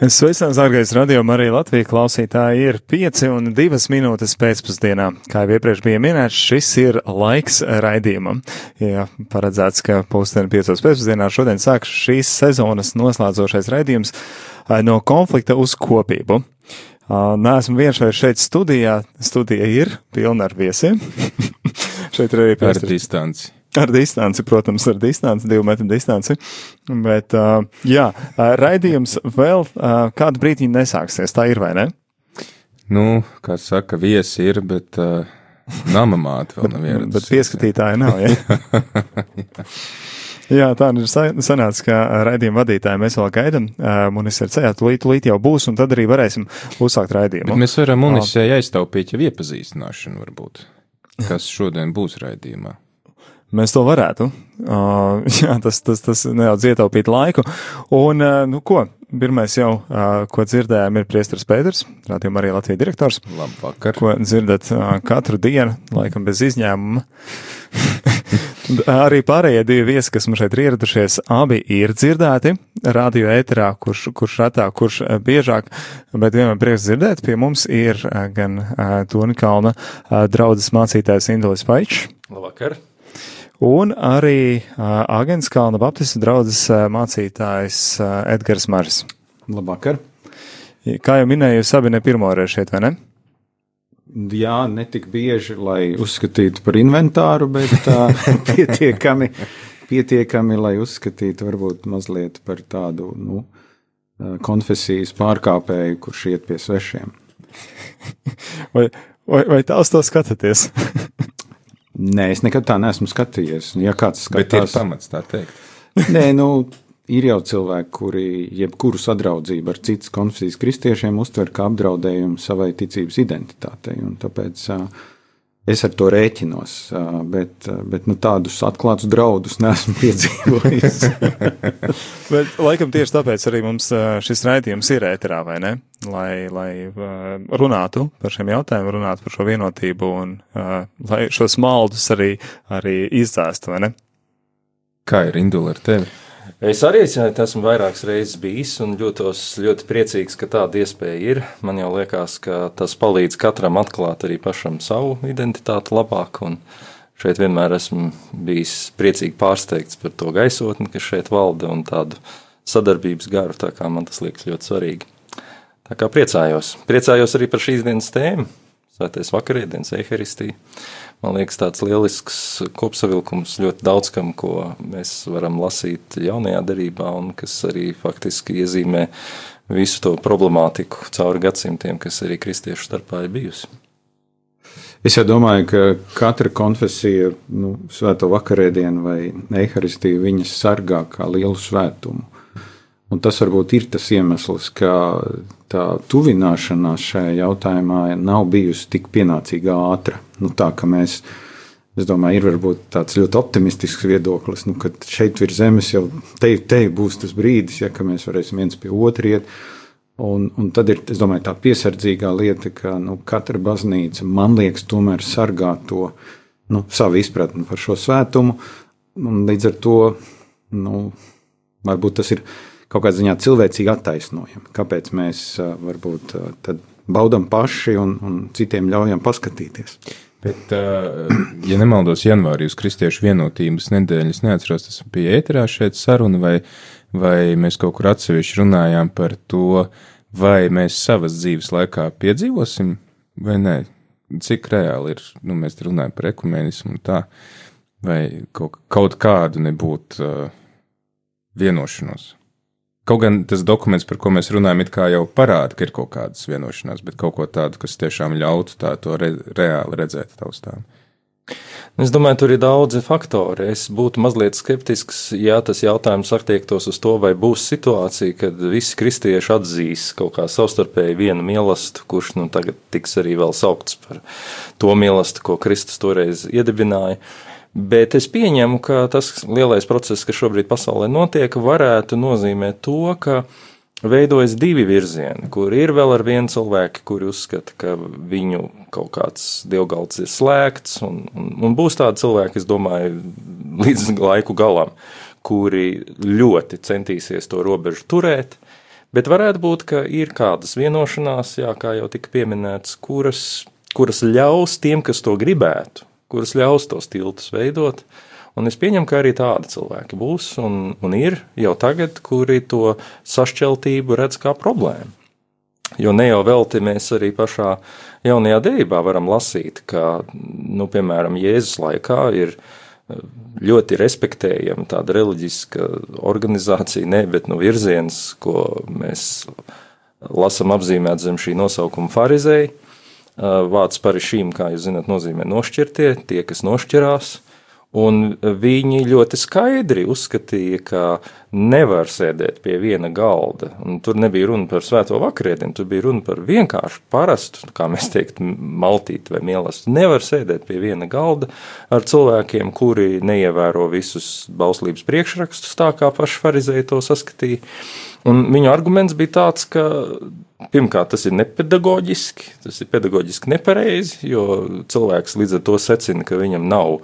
Sveicināts, dārgais radio, arī Latvijas klausītāji ir 5 un 2 minūtes pēcpusdienā. Kā jau iepriekš bija minēts, šis ir laiks raidījumam. Ja paredzēts, ka pulksteni 5 pēcpusdienā šodien sāks šīs sezonas noslēdzošais raidījums no konflikta uz kopību. Nē, esmu viens vai šeit studijā. Studija ir pilna ar viesiem. šeit ir arī pēc distanci. Ar distanci, protams, ar distanci, divu metru distanci. Bet, uh, jā, raidījums vēl uh, kādu brīdi nesāksies, tā ir vai ne? Nu, kā saka, viesi ir, bet uh, nama māte vēl nav ieradusies. bet pieskatītāji nav, ja? Jā, tā ir sanāca, ka raidījuma vadītāji mēs vēl gaidām. Munis ir ceļā, tūlīt, tūlīt jau būs, un tad arī varēsim uzsākt raidījumu. Bet mēs varam munisē aiztaupīt jau iepazīstināšanu varbūt, kas šodien būs raidījumā. Mēs to varētu. Uh, jā, tas, tas, tas nedaudz ietaupīt laiku. Un, uh, nu, ko? Pirmais jau, uh, ko dzirdējām, ir Priestars Pēters, rādījuma arī Latvijas direktors. Labvakar. Ko dzirdat uh, katru dienu, laikam bez izņēmuma. arī pārējie divi viesi, kas mums šeit ir ieradušies, abi ir dzirdēti radio ēterā, kurš, kurš retā, kurš biežāk, bet vienmēr prieks dzirdēt. Pie mums ir gan uh, Toni Kalna uh, draudzes mācītājs Indulis Paičs. Labvakar! Un arī uh, Agents Kalna Baptistu draudzes uh, mācītājs uh, Edgars Maris. Labvakar! Kā jau minēju, jūs abi ne pirmo reizi šeit, vai ne? Jā, ne tik bieži, lai uzskatītu par inventāru, bet tā pietiekami, pietiekami, lai uzskatītu varbūt mazliet par tādu, nu, konfesijas pārkāpēju, kurš iet pie svešiem. Vai, vai, vai tā uz to skatāties? Nē, es nekad tā neesmu skatījies. Ja kāds skatās, bet ir pamats tā teikt. Nē, nu, ir jau cilvēki, kuri jebkuru sadraudzību ar citas konfesijas kristiešiem uztver kā apdraudējumu savai ticības identitātei. Tāpēc uh, es ar to rēķinos, bet, bet nu, tādus atklātus draudus neesmu piedzīvojis. bet, laikam tieši tāpēc arī mums šis raidījums ir ēterā, vai ne? lai, lai runātu par šiem jautājumiem, runātu par šo vienotību un lai šos maldus arī, arī izdzēstu, vai ne? Kā ir Indula ar tevi? Es arī esmu vairākas reizes bijis un jūtos ļoti priecīgs, ka tāda iespēja ir. Man jau liekas, ka tas palīdz katram atklāt arī pašam savu identitāti labāk. Šeit vienmēr esmu bijis priecīgi pārsteigts par to gaisotni, kas šeit valda un tādu sadarbības garu. Tā kā man tas liekas ļoti svarīgi. Tā kā priecājos. Priecājos arī par šīs dienas tēmu. Svētais vakarēdienas eharistija. Man liekas, tāds lielisks kopsavilkums ļoti daudz kam, ko mēs varam lasīt jaunajā darbā, un kas arī faktiski iezīmē visu to problemātiku cauri gadsimtiem, kas arī kristiešu starpā ir bijusi. Es jau domāju, ka katra konfesija, nu, svēto vakarēdienu vai eharistiju, viņas sargā kā lielu svētumu. Un tas varbūt ir tas iemesls, ka tā tuvināšanās šajā jautājumā nav bijusi tik pienācīga ātra. Nu, tā kā mēs, es domāju, ir varbūt tāds ļoti optimistisks viedoklis, nu, ka šeit virs zemes jau te, te būs tas brīdis, ja mēs varēsim viens pie otra iet. Un, un tad ir domāju, tā piesardzīgā lieta, ka nu, katra baznīca, man liekas, tomēr sargā to nu, savu izpratni par šo svētumu. Līdz ar to nu, varbūt tas ir kaut kādā ziņā cilvēcīgi attaisnojami. Kāpēc mēs varbūt baudām paši un, un citiem ļaujam paskatīties? Bet, ja nemaldos, janvārī uz Kristiešu vienotības nedēļas neatceros, tas bija ēterā šeit saruna, vai, vai mēs kaut kur atsevišķi runājām par to, vai mēs savas dzīves laikā piedzīvosim, vai nē, cik reāli ir, nu, mēs runājam par ekumenismu un tā, vai kaut, kaut kādu nebūt uh, vienošanos. Kaut gan tas dokuments, par ko mēs runājam, it kā jau parāda, ka ir kaut kādas vienošanās, bet kaut ko tādu, kas tiešām ļautu tā to re, reāli redzēt taustām. Es domāju, tur ir daudzi faktori. Es būtu mazliet skeptisks, ja tas jautājums attiektos uz to, vai būs situācija, kad visi kristieši atzīs kaut kā savstarpēji vienu mīlestību, kurš nu, tagad tiks arī vēl saukts par to mīlestību, ko Kristus toreiz iedibināja. Uh, Bet es pieņemu, ka tas lielais process, kas šobrīd pasaulē notiek, varētu nozīmēt to, ka veidojas divi virzieni, kur ir vēl ar vienu cilvēku, kuri uzskata, ka viņu kaut kāds dievgalds ir slēgts, un, un, un būs tādi cilvēki, es domāju, līdz laiku galam, kuri ļoti centīsies to robežu turēt, Bet varētu būt, ka ir kādas vienošanās, jā, kā jau tika pieminēts, kuras, kuras ļaus tiem, kas to gribētu, kuras ļaus tos tiltus veidot. Un es pieņemu, ka arī tādi cilvēki būs un, un ir jau tagad, kuri to sašķeltību redz kā problēmu. Jo ne jau velti mēs arī pašā jaunajā dēļā varam lasīt, ka, nu, piemēram, Jēzus laikā ir uh, ļoti respektējama tāda reliģiska organizācija, ne, bet nu, virziens, ko mēs lasām apzīmēt zem šī nosaukuma farizēji. Vārds par šīm, kā jūs zināt, nozīmē nošķirtie, tie, kas nošķirās. Un viņi ļoti skaidri uzskatīja, ka nevar sēdēt pie viena galda. Un tur nebija runa par svēto vakarieti, tur bija runa par vienkāršu, parastu, kā mēs teiktu, maltīti vai mīlestību. Nevar sēdēt pie viena galda ar cilvēkiem, kuri neievēro visus bauslības priekšrakstus, tā kā paši farizēji to saskatīja. Un viņu arguments bija tāds, ka Pirmkārt, tas ir nepedagoģiski, tas ir pedagoģiski nepareizi, jo cilvēks līdz ar to secina, ka viņam nav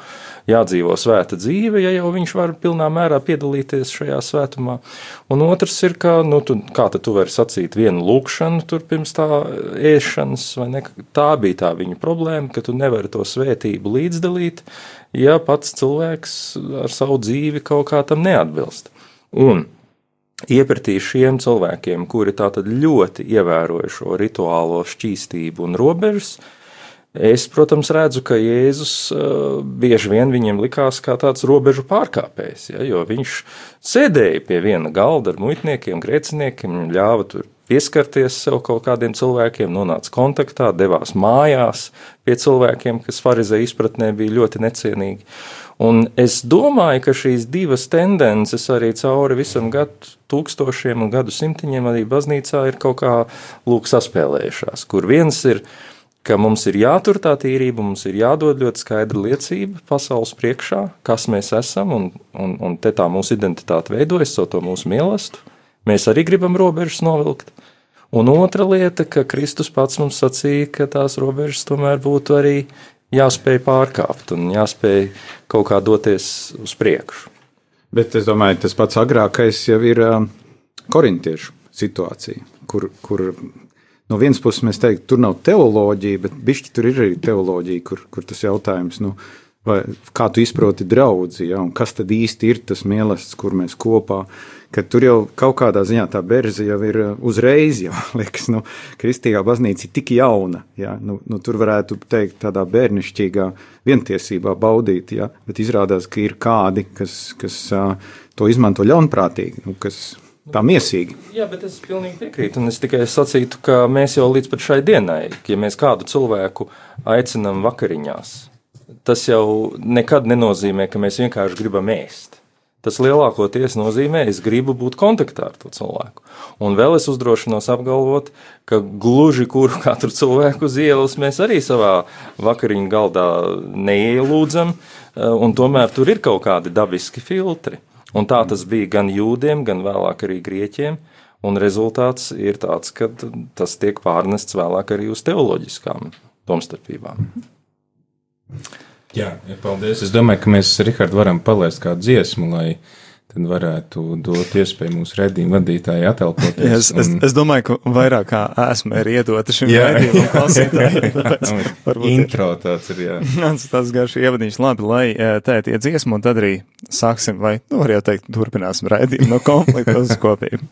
jādzīvo svēta dzīve, ja jau viņš var pilnā mērā piedalīties šajā svētumā. Un otrs ir, ka, nu, tu, kā tu vari sacīt vienu lūkšanu tur pirms tā ēšanas, vai ne? Tā bija tā viņa problēma, ka tu nevari to svētību līdzdalīt, ja pats cilvēks ar savu dzīvi kaut kā tam neatbilst. Un iepratī šiem cilvēkiem, kuri tātad ļoti ievēroja šo rituālo šķīstību un robežas. Es, protams, redzu, ka Jēzus uh, bieži vien viņiem likās kā tāds robežu pārkāpējs, ja, jo viņš sēdēja pie viena galda ar muitniekiem, grēciniekiem, ļāva tur pieskarties sev kaut kādiem cilvēkiem, nonāca kontaktā, devās mājās pie cilvēkiem, kas farizē izpratnē bija ļoti necienīgi. Un es domāju, ka šīs divas tendences arī cauri visam gadu tūkstošiem un gadu simtiņiem arī baznīcā ir kaut kā lūk saspēlējušās, kur viens ir, ka mums ir jātur tā tīrība, mums ir jādod ļoti skaidra liecība pasaules priekšā, kas mēs esam, un, un, un te tā mūsu identitāte veidojas, so to mūsu mīlestību. Mēs arī gribam robežas novilkt. Un otra lieta, ka Kristus pats mums sacīja, ka tās robežas tomēr būtu arī jāspēj pārkāpt un jāspēj kaut kā doties uz priekšu. Bet es domāju, tas pats agrākais jau ir korintiešu situācija, kur, kur no vienas puses mēs teiktu, tur nav teoloģija, bet bišķi tur ir arī teoloģija, kur, kur tas jautājums, nu, vai, kā tu izproti draudzi, ja, un kas tad īsti ir tas mīlestības, kur mēs kopā esam ka tur jau kaut kādā ziņā tā berze jau ir uh, uzreiz, jau liekas, nu, kristīgā baznīca ir tik jauna. Ja? Nu, nu, tur varētu teikt, tādā bērnišķīgā vientiesībā baudīt, ja? bet izrādās, ka ir kādi, kas, kas to izmanto ļaunprātīgi, nu, kas tā miesīgi. Jā, bet es pilnīgi piekrītu. Es tikai sacītu, ka mēs jau līdz šai dienai, ja mēs kādu cilvēku aicinām vakariņās, tas jau nekad nenozīmē, ka mēs vienkārši gribam ēst. Tas lielākoties nozīmē, es gribu būt kontaktā ar to cilvēku. Un vēl es uzdrošinos apgalvot, ka gluži kuru katru cilvēku uz ielas mēs arī savā vakariņu galdā neielūdzam, eh, un tomēr tur ir kaut kādi dabiski filtri. Un tā tas bija gan jūdiem, gan vēlāk arī grieķiem. Un rezultāts ir tāds, ka tas tiek pārnests vēlāk arī uz teoloģiskām domstarpībām. Jā, ja, paldies. Es domāju, ka mēs, Rihard, varam palaist kādu dziesmu, lai tad varētu dot iespēju mūsu redzējumu vadītājai atelpoties. Es, un... es, es domāju, ka vairāk kā esmu ir iedota šim redzējumam klausītājiem. Intro tāds ir, jā. Tas tāds garš ievadījums labi, lai eh, tēt iet dziesmu, un tad arī sāksim, vai, nu, var jau teikt, turpināsim redzējumu no konflikta uz kopību.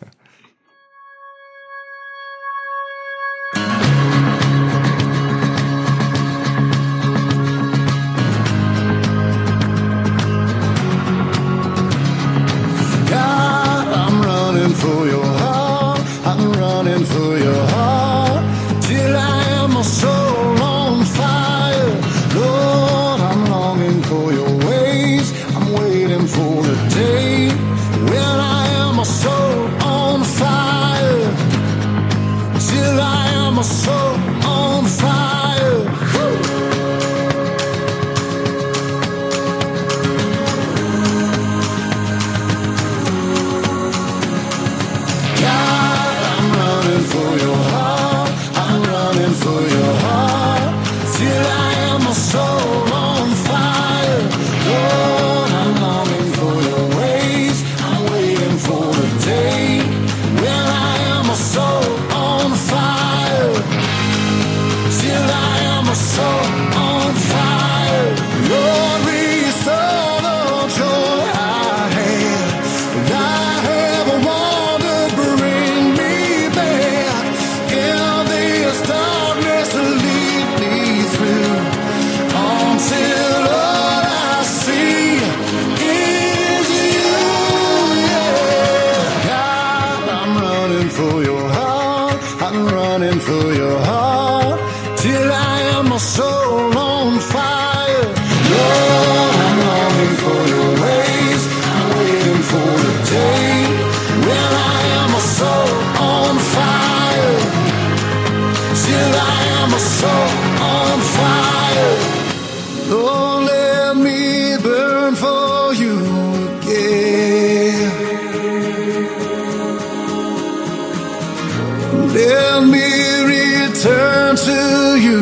Let me return to you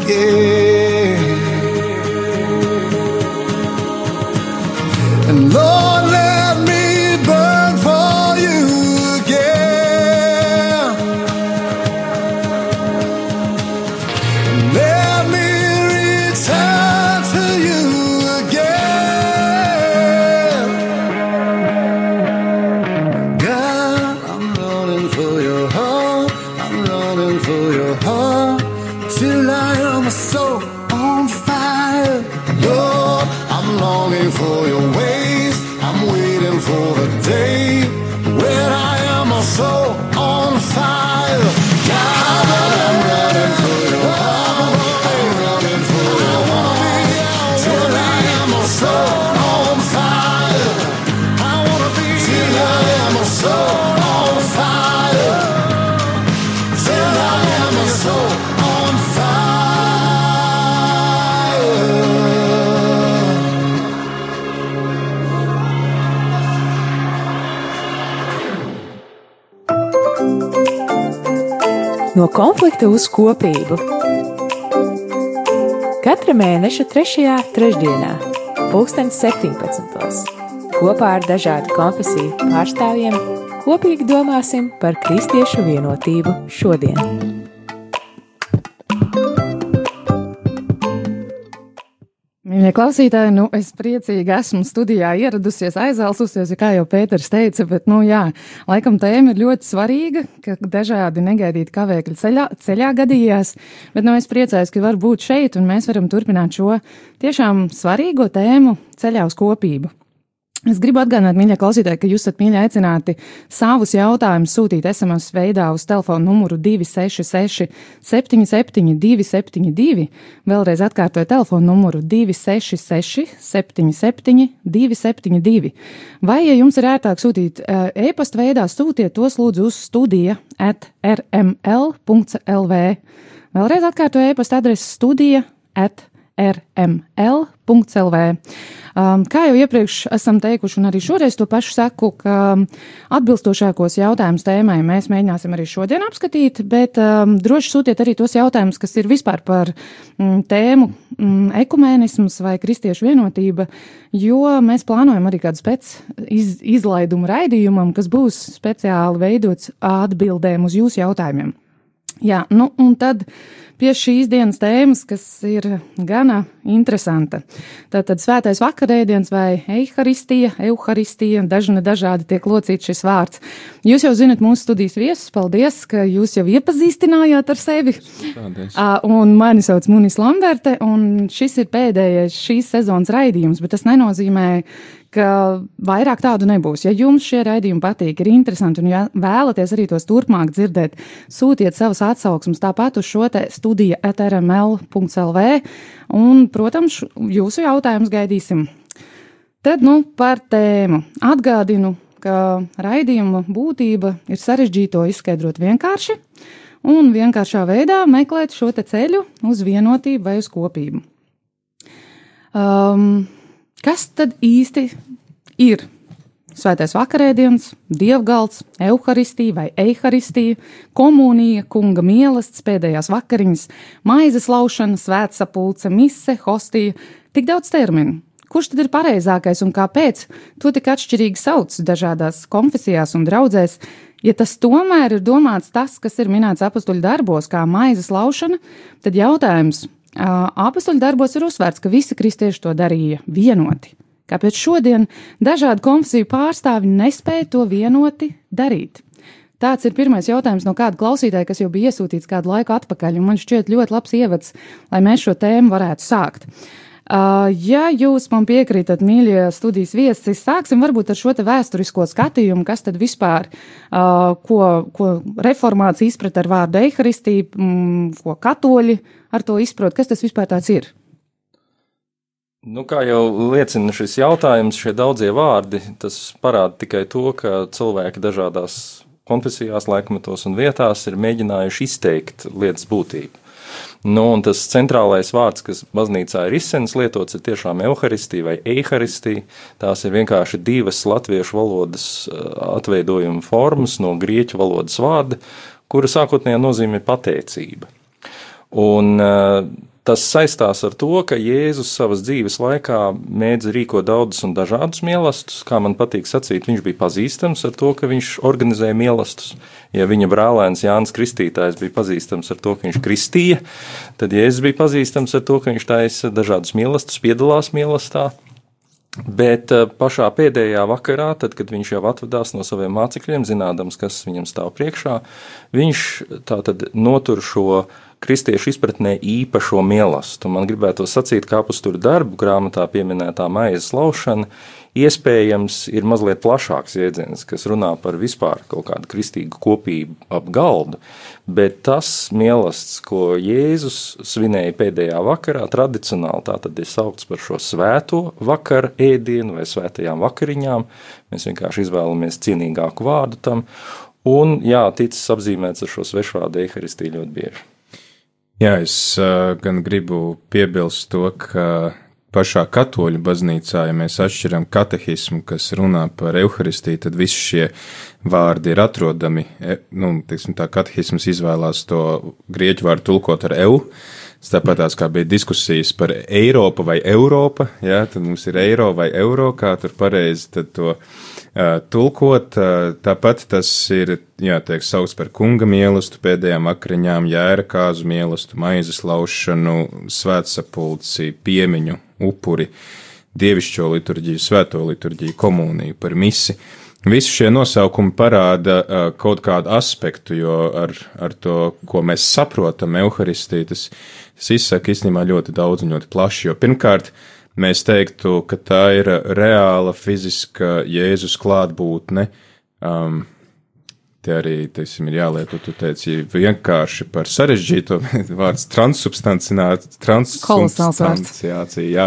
again. Konflikta uz kopību. Katra mēneša 3. trešdienā, 2017. kopā ar dažādu konfesiju pārstāvjiem kopīgi domāsim par kristiešu vienotību šodien. Mīļie klausītāji, nu, es priecīgi esmu studijā ieradusies, aizēlusies, ja kā jau Pēters teica, bet, nu, jā, laikam tēma ir ļoti svarīga, ka dažādi negaidīti kavēkļi ceļā, ceļā gadījās, bet, nu, es priecājos, ka var būt šeit un mēs varam turpināt šo tiešām svarīgo tēmu ceļā uz kopību. Es gribu atgādināt, mīļie klausītāji, ka jūs esat mīļi aicināti savus jautājumus sūtīt SMS veidā uz telefona numuru 266 77 272. Vēlreiz atkārtoju telefona numuru 266 77 272. Vai, ja jums ir ērtāk sūtīt uh, e-pasta veidā, sūtiet tos lūdzu uz studija at rml.lv. Vēlreiz atkārtoju e-pasta adresi studija at rml.lv. Um, kā jau iepriekš esam teikuši, un arī šoreiz to pašu saku, ka atbilstošākos jautājumus tēmai mēs mēģināsim arī šodien apskatīt, bet um, droši sūtiet arī tos jautājumus, kas ir vispār par mm, tēmu mm, ekumēnisms vai kristiešu vienotība, jo mēs plānojam arī kādu spēc iz, izlaidumu raidījumam, kas būs speciāli veidots atbildēm uz jūsu jautājumiem. Jā, nu un tad pie šīs dienas tēmas, kas ir gana interesanta. Tātad svētais vakarēdiens vai eiharistija, euharistija, dažna dažādi tiek locīts šis vārds. Jūs jau zinat mūsu studijas viesus, paldies, ka jūs jau iepazīstinājāt ar sevi. Paldies. Un mani sauc Munis Lamberte, un šis ir pēdējais šīs sezonas raidījums, bet tas nenozīmē, ka vairāk tādu nebūs. Ja jums šie raidījumi patīk, ir interesanti un ja vēlaties arī tos turpmāk dzirdēt, sūtiet savus atsauksmus tāpat uz šo te studija etrml.lv un, protams, jūsu jautājumus gaidīsim. Tad, nu, par tēmu. Atgādinu, ka raidījuma būtība ir sarežģīto izskaidrot vienkārši un vienkāršā veidā meklēt šo ceļu uz vienotību vai uz kopību. Um, Kas tad īsti ir? Svētais vakarēdiens, dievgalds, evaharistija vai eharistija, komunija, kunga mielasts, pēdējās vakariņas, maizes laušana, svētsapulce, mise, hostija, tik daudz terminu. Kurš tad ir pareizākais un kāpēc? To tik atšķirīgi sauc dažādās konfesijās un draudzēs, ja tas tomēr ir domāts tas, kas ir minēts apakstuļu darbos, kā maizes laušana, tad jautājums, Apakstuļu darbos ir uzsvērts, ka visi kristieši to darīja vienoti. Kāpēc šodien dažādu konfesiju pārstāvi nespēja to vienoti darīt? Tāds ir pirmais jautājums no kāda klausītāja, kas jau bija iesūtīts kādu laiku atpakaļ, un man šķiet ļoti labs ievads, lai mēs šo tēmu varētu sākt. Uh, ja jūs man piekrītat, mīļie studijas viesi, sāksim varbūt ar šo te vēsturisko skatījumu, kas tad vispār, uh, ko, ko reformācija izprat ar vārdu eharistija, mm, ko katoļi ar to izprot, kas tas vispār tāds ir? Nu, kā jau liecina šis jautājums, šie daudzie vārdi, tas parāda tikai to, ka cilvēki dažādās konfesijās, laikmetos un vietās ir mēģinājuši izteikt lietas būtību. Nu, tas centrālais vārds, kas baznīcā ir izsens lietots, ir tiešām evaharistija vai eiharistija. Tās ir vienkārši divas latviešu valodas eh, atveidojuma formas no grieķu valodas vārda, kura sākotnējā nozīme ir pateicība. Un, uh, Tas saistās ar to, ka Jēzus savas dzīves laikā mēdz rīkot daudzus un dažādus mīlestus. Kā man patīk sacīt, viņš bija pazīstams ar to, ka viņš organizēja mīlestus. Ja viņa brālēns Jānis Kristītājs bija pazīstams ar to, ka viņš kristīja, tad Jēzus bija pazīstams ar to, ka viņš taisa dažādus mīlestus, piedalās mīlestā. Bet eh, pašā pēdējā vakarā, tad, kad viņš jau atvadās no saviem mācekļiem, zinādams, kas viņam stāv priekšā, viņš tātad notur šo kristiešu izpratnē īpašo mīlestību. Man gribētu sacīt, ka apakstu darbu grāmatā pieminētā maizes laušana iespējams ir mazliet plašāks jēdziens, kas runā par vispār kaut kādu kristīgu kopību ap galdu. Bet tas mīlestības, ko Jēzus svinēja pēdējā vakarā, tradicionāli tā tad ir saukts par šo svēto vakaru ēdienu vai svētajām vakariņām. Mēs vienkārši izvēlamies cienīgāku vārdu tam. Un, jā, ticis apzīmēts ar šo svešvārdu eharistiju ļoti bieži. Jā, es uh, gan gribu piebilst to, ka pašā katoļu baznīcā, ja mēs atšķiram katehismu, kas runā par evaharistiju, tad visi šie vārdi ir atrodami. E, nu, teiksim, tā katehisms izvēlās to grieķu vārdu tulkot ar eu. Tāpat tās kā bija diskusijas par Eiropu vai Eiropa, jā, tad mums ir eiro vai eiro, kā tur pareizi to tulkot. Tāpat tas ir, jā, tiek sauc par kunga mīlestību, pēdējām vakariņām, jēra kāzu mīlestību, maizes laušanu, svētsapulci, piemiņu, upuri, dievišķo liturģiju, svēto liturģiju, komuniju, par misi. Visi šie nosaukumi parāda uh, kaut kādu aspektu, jo ar, ar to, ko mēs saprotam, evaharistija, tas, tas izsaka īstenībā ļoti daudz un ļoti plaši. Jo pirmkārt, uh, mēs teiktu, ka tā ir reāla fiziska Jēzus klātbūtne. Um, Te arī, teiksim, ir jālieto, tu teici, vienkārši par sarežģīto vārds transubstanciācija, jā,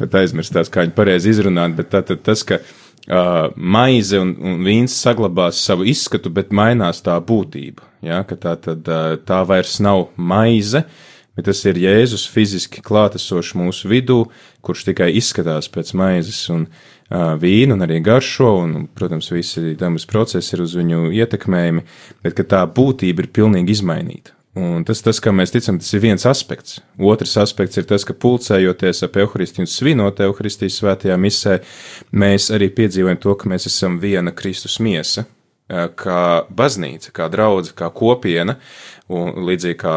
pat aizmirstās, kā viņi pareizi izrunāt, bet tātad tas, ka uh, maize un, un vīns saglabās savu izskatu, bet mainās tā būtība, jā, ka tā tad uh, tā vairs nav maize, uh, bet tas ir Jēzus fiziski klātesošs mūsu vidū, kurš tikai izskatās pēc maizes un uh, vīna un arī garšo, un, protams, visi dabas procesi ir uz viņu ietekmējami, bet ka tā būtība ir pilnīgi izmainīta. Un tas, tas, kā mēs ticam, tas ir viens aspekts. Otrs aspekts ir tas, ka pulcējoties ap evaharistiju un svinot evaharistijas svētajā misē, mēs arī piedzīvojam to, ka mēs esam viena Kristus miesa, kā baznīca, kā draudze, kā kopiena, Un līdzīgi kā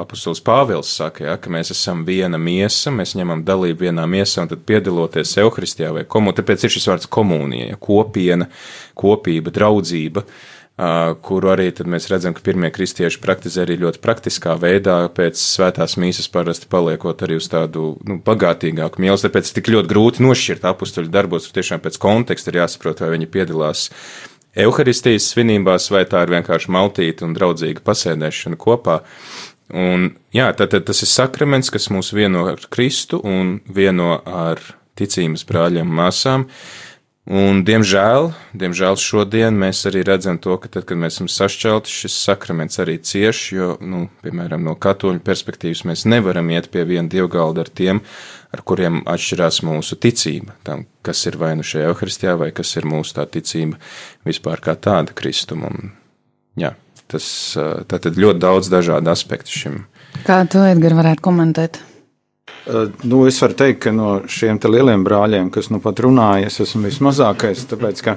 apustulis Pāvils saka, ja, ka mēs esam viena miesa, mēs ņemam dalību vienā miesā un tad piedaloties Euharistijā vai komunijā, tāpēc ir šis vārds komunija, ja, kopiena, kopība, draudzība, uh, kuru arī mēs redzam, ka pirmie kristieši praktizē arī ļoti praktiskā veidā, pēc svētās mīsas parasti paliekot arī uz tādu nu, bagātīgāku mīlestību, tāpēc tik ļoti grūti nošķirt apustuļu darbos, tiešām pēc konteksta ir jāsaprot, vai viņi piedalās evaharistijas svinībās, vai tā ir vienkārši maltīta un draudzīga pasēdēšana kopā. Un, jā, tad, tad tas ir sakraments, kas mūs vieno ar Kristu un vieno ar ticības brāļiem un māsām. Un, diemžēl, diemžēl šodien mēs arī redzam to, ka tad, kad mēs esam sašķelti, šis sakraments arī cieš, jo, nu, piemēram, no katoļu perspektīvas mēs nevaram iet pie viena dievgalda ar tiem, ar kuriem atšķirās mūsu ticība, tam, kas ir vai nu šajā evaharistijā, vai kas ir mūsu tā ticība vispār kā tāda kristuma. Un, jā, tas tātad ļoti daudz dažādu aspektu šim. Kā tu, Edgar, varētu komentēt? Nu, es varu teikt, ka no šiem lieliem brāļiem, kas nu pat runāja, es esmu vismazākais, tāpēc ka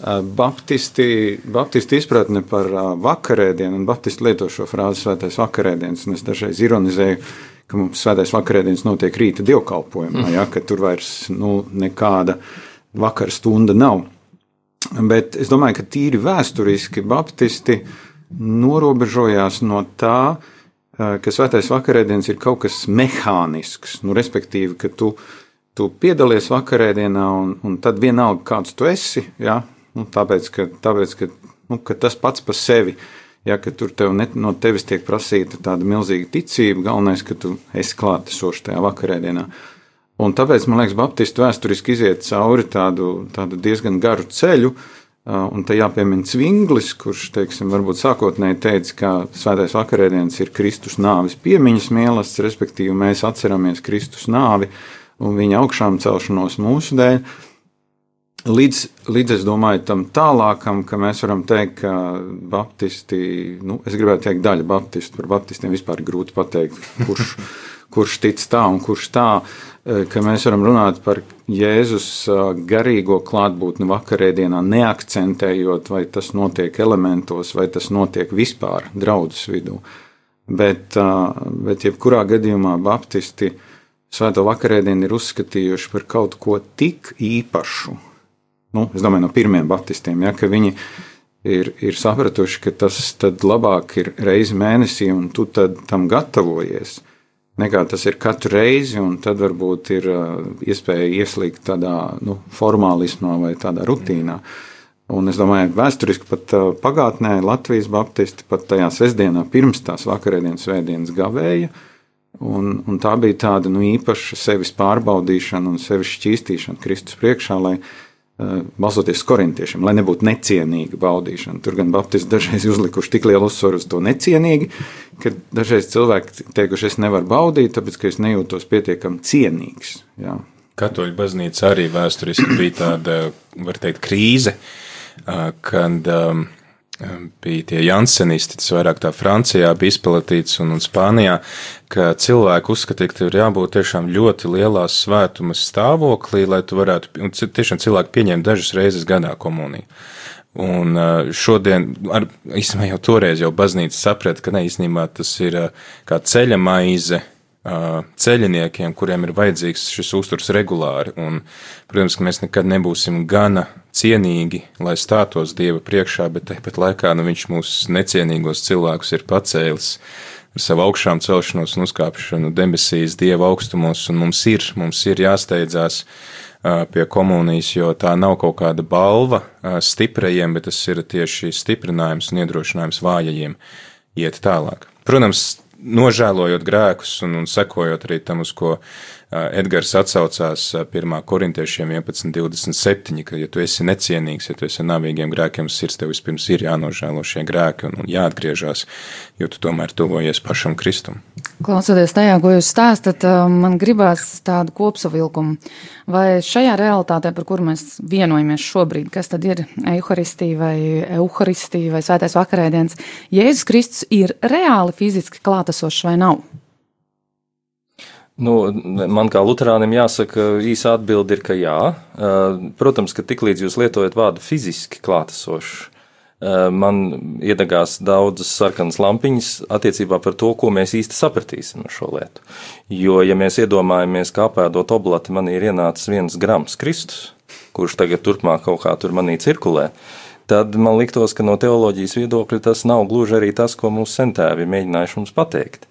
Baptisti, baptisti izpratne par vakarēdienu, un Baptisti lieto šo frāzi svētais vakarēdienas, un es dažreiz ironizēju, ka mums svētais vakarēdienas notiek rīta dievkalpojumā, mm. ja, ka tur vairs nu, nekāda vakara stunda nav. Bet es domāju, ka tīri vēsturiski baptisti norobežojās no tā, ka svētais vakarēdienas ir kaut kas mehānisks, nu, respektīvi, ka tu, tu piedalies vakarēdienā un, un tad vienalga, kāds tu esi, ja, nu, tāpēc, ka, tāpēc, ka, nu, ka tas pats par sevi, ja, tur tev ne, no tevis tiek prasīta tāda milzīga ticība, galvenais, ka tu esi klātesošs tajā vakarēdienā. Un tāpēc, man liekas, Baptistu vēsturiski iziet cauri tādu, tādu diezgan garu ceļu, uh, Un te jāpiemina Cvinglis, kurš, teiksim, varbūt sākotnēji teica, ka svētais vakarēdienas ir Kristus nāves piemiņas mielasts, respektīvi mēs atceramies Kristus nāvi un viņa augšām celšanos mūsu dēļ. Līdz, līdz es domāju tam tālākam, ka mēs varam teikt, ka baptisti, nu, es gribētu teikt daļa baptistu, par baptistiem vispār grūti pateikt, kurš, kurš tic tā un kurš tā. Eh, ka mēs varam runāt par Jēzus eh, garīgo klātbūtni vakarēdienā, neakcentējot, vai tas notiek elementos, vai tas notiek vispār draudzes vidū. Bet, eh, bet jebkurā gadījumā baptisti svēto vakarēdienu ir uzskatījuši par kaut ko tik īpašu. Nu, es domāju, no pirmiem baptistiem, ja, ka viņi ir, ir sapratuši, ka tas labāk ir reizi mēnesī, un tu tam gatavojies nekā tas ir katru reizi, un tad varbūt ir uh, iespēja ieslīgt tādā nu, formālismā vai tādā rutīnā. Un es domāju, ka vēsturiski pat uh, pagātnē Latvijas baptisti pat tajā sestdienā pirms tās vakarēdienas svētdienas gavēja, un, un tā bija tāda nu, īpaša sevis pārbaudīšana un sevis šķīstīšana Kristus priekšā, lai balstoties korintiešiem, lai nebūtu necienīga baudīšana. Tur gan Baptisti dažreiz uzlikuši tik lielu uzsvaru uz to necienīgi, ka dažreiz cilvēki teikuši, es nevaru baudīt, tāpēc ka es nejūtos pietiekami cienīgs. Jā. Katoļu baznīca arī vēsturiski bija tāda, var teikt, krīze, kad um, bija tie jansenisti, tas vairāk tā Francijā bija izplatīts un, un Spānijā, ka cilvēki uzskatīja, ka tev ir jābūt tiešām ļoti lielā svētuma stāvoklī, lai tu varētu, un tiešām cilvēki pieņem dažas reizes gadā komuniju. Un šodien, ar, īstenībā jau toreiz jau baznīca saprata, ka ne īstenībā tas ir kā ceļa maize, ceļiniekiem, kuriem ir vajadzīgs šis uzturs regulāri. Un, protams, ka mēs nekad nebūsim gana cienīgi, lai stātos Dieva priekšā, bet tāpat laikā nu, Viņš mūsu necienīgos cilvēkus ir pacēlis ar savu augšām celšanos un uzkāpšanu debesīs, Dieva augstumos, un mums ir, mums ir jāsteidzās pie komunijas, jo tā nav kaut kāda balva stiprajiem, bet tas ir tieši stiprinājums un iedrošinājums vājajiem iet tālāk. Protams, nožēlojot grēkus un, un sekojot arī tam, uz ko Edgars atsaucās 1. korintiešiem 11.27, ka, ja tu esi necienīgs, ja tu esi navīgiem grēkiem, sirds tev vispirms ir jānožēlo šie grēki un, un jāatgriežas, jo tu tomēr tuvojies pašam Kristum. Klausoties tajā, ko jūs stāstat, man gribās tādu kopsavilkumu. Vai šajā realitātē, par kuru mēs vienojamies šobrīd, kas tad ir evaharistija vai evaharistija vai svētais vakarēdienas, Jēzus Kristus ir reāli fiziski klātesošs vai nav? Nu, man kā Lutānam jāsaka, īsa atbilde ir, ka jā. Protams, ka tiklīdz jūs lietojat vārdu fiziski klātesošs, man iedegās daudzas sarkanas lampiņas attiecībā par to, ko mēs īsti sapratīsim ar šo lietu. Jo, ja mēs iedomājamies, kā apēdot oblati, man ir ienācis viens grams Kristus, kurš tagad turpmāk kaut kā tur manī cirkulē, tad man liktos, ka no teoloģijas viedokļa tas nav gluži arī tas, ko mūsu sentēvi mēģinājuši mums pateikt.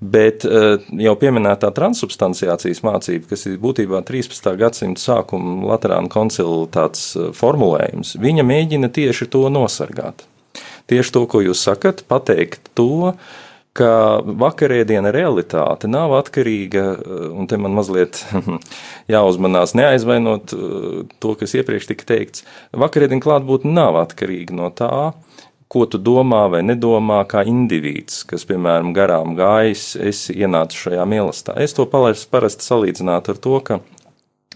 Bet eh, jau pieminētā transubstanciācijas mācība, kas ir būtībā 13. gadsimta sākuma Latvijas koncila eh, formulējums, viņa mēģina tieši to nosargāt. Tieši to, ko jūs sakat, pateikt to, ka vakarēdiena realitāte nav atkarīga, eh, un te man mazliet jāuzmanās neaizvainot to, kas iepriekš tika teikts. Vakarēdiena klātbūtne nav atkarīga no tā, ko tu domā vai nedomā kā indivīds, kas, piemēram, garām gājis, esi ienācis šajā mīlestībā. Es to parasti salīdzinātu ar to, ka,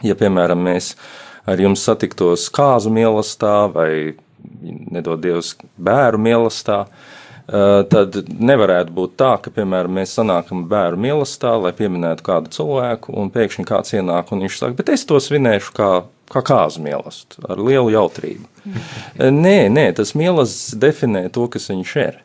ja, piemēram, mēs ar jums satiktos kāzu mīlestībā vai, nedod Dievs, bērnu mīlestībā, eh, tad nevarētu būt tā, ka, piemēram, mēs sanākam bērnu mīlestībā, lai pieminētu kādu cilvēku, un pēkšņi kāds ienāk un viņš saka, bet es to svinēšu kā kā mīlestību, ar lielu jautrību. Nē, nē, tas mīlestības definē to, kas viņš ir.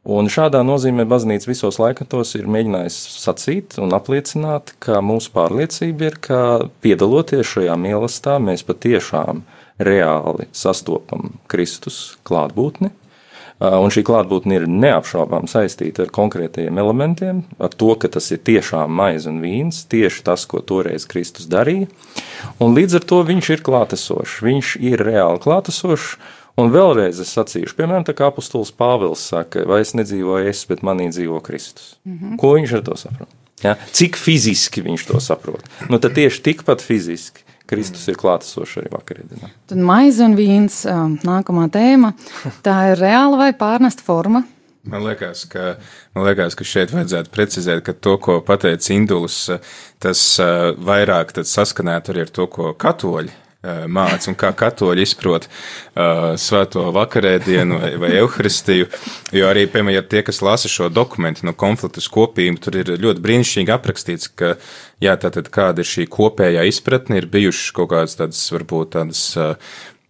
Un šādā nozīmē baznīca visos laikmetos ir mēģinājusi sacīt un apliecināt, ka mūsu pārliecība ir, ka piedaloties šajā mīlestībā, mēs patiešām reāli sastopam Kristus klātbūtni, Un šī klātbūtne ir neapšaubām saistīta ar konkrētajiem elementiem, ar to, ka tas ir tiešām maize un vīns, tieši tas, ko toreiz Kristus darīja. Un līdz ar to viņš ir klātesošs, viņš ir reāli klātesošs. Un vēlreiz es sacīšu, piemēram, tā kā apustulis Pāvils saka, vai es nedzīvoju es, bet manī dzīvo Kristus. Mm -hmm. Ko viņš ar to saprot? Ja? Cik fiziski viņš to saprot? Nu, tad tieši tikpat fiziski Kristus ir klātesošs arī vakarēdienā. Tad maize un vīns, ā, nākamā tēma. Tā ir reāla vai pārnesta forma? Man liekas, ka, man liekas, ka šeit vajadzētu precizēt, ka to, ko pateica Induls, tas uh, vairāk tad saskanētu arī ar to, ko katoļi māca un kā katoļi izprot uh, svēto vakarēdienu vai, vai evaharistiju. Jo arī, piemēram, tie, kas lasa šo dokumentu no konfliktus kopību, tur ir ļoti brīnišķīgi aprakstīts, ka, jā, tātad kāda ir šī kopējā izpratne, ir bijušas kaut kādas tādas, varbūt tādas uh,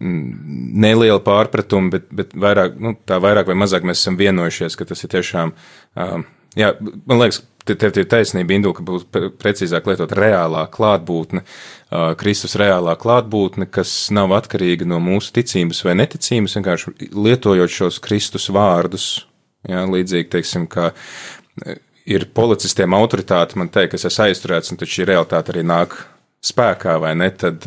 neliela pārpratuma, bet, bet vairāk, nu, tā vairāk vai mazāk mēs esam vienojušies, ka tas ir tiešām, um, jā, man liekas, tev ir taisnība, Indul, ka būtu pre- precīzāk lietot reālā klātbūtne, Kristus reālā klātbūtne, kas nav atkarīga no mūsu ticības vai neticības, vienkārši lietojot šos Kristus vārdus, jā, līdzīgi, teiksim, kā ir policistiem autoritāte, man teikt, es aizturēts, un taču šī realitāte arī nāk spēkā, vai ne, tad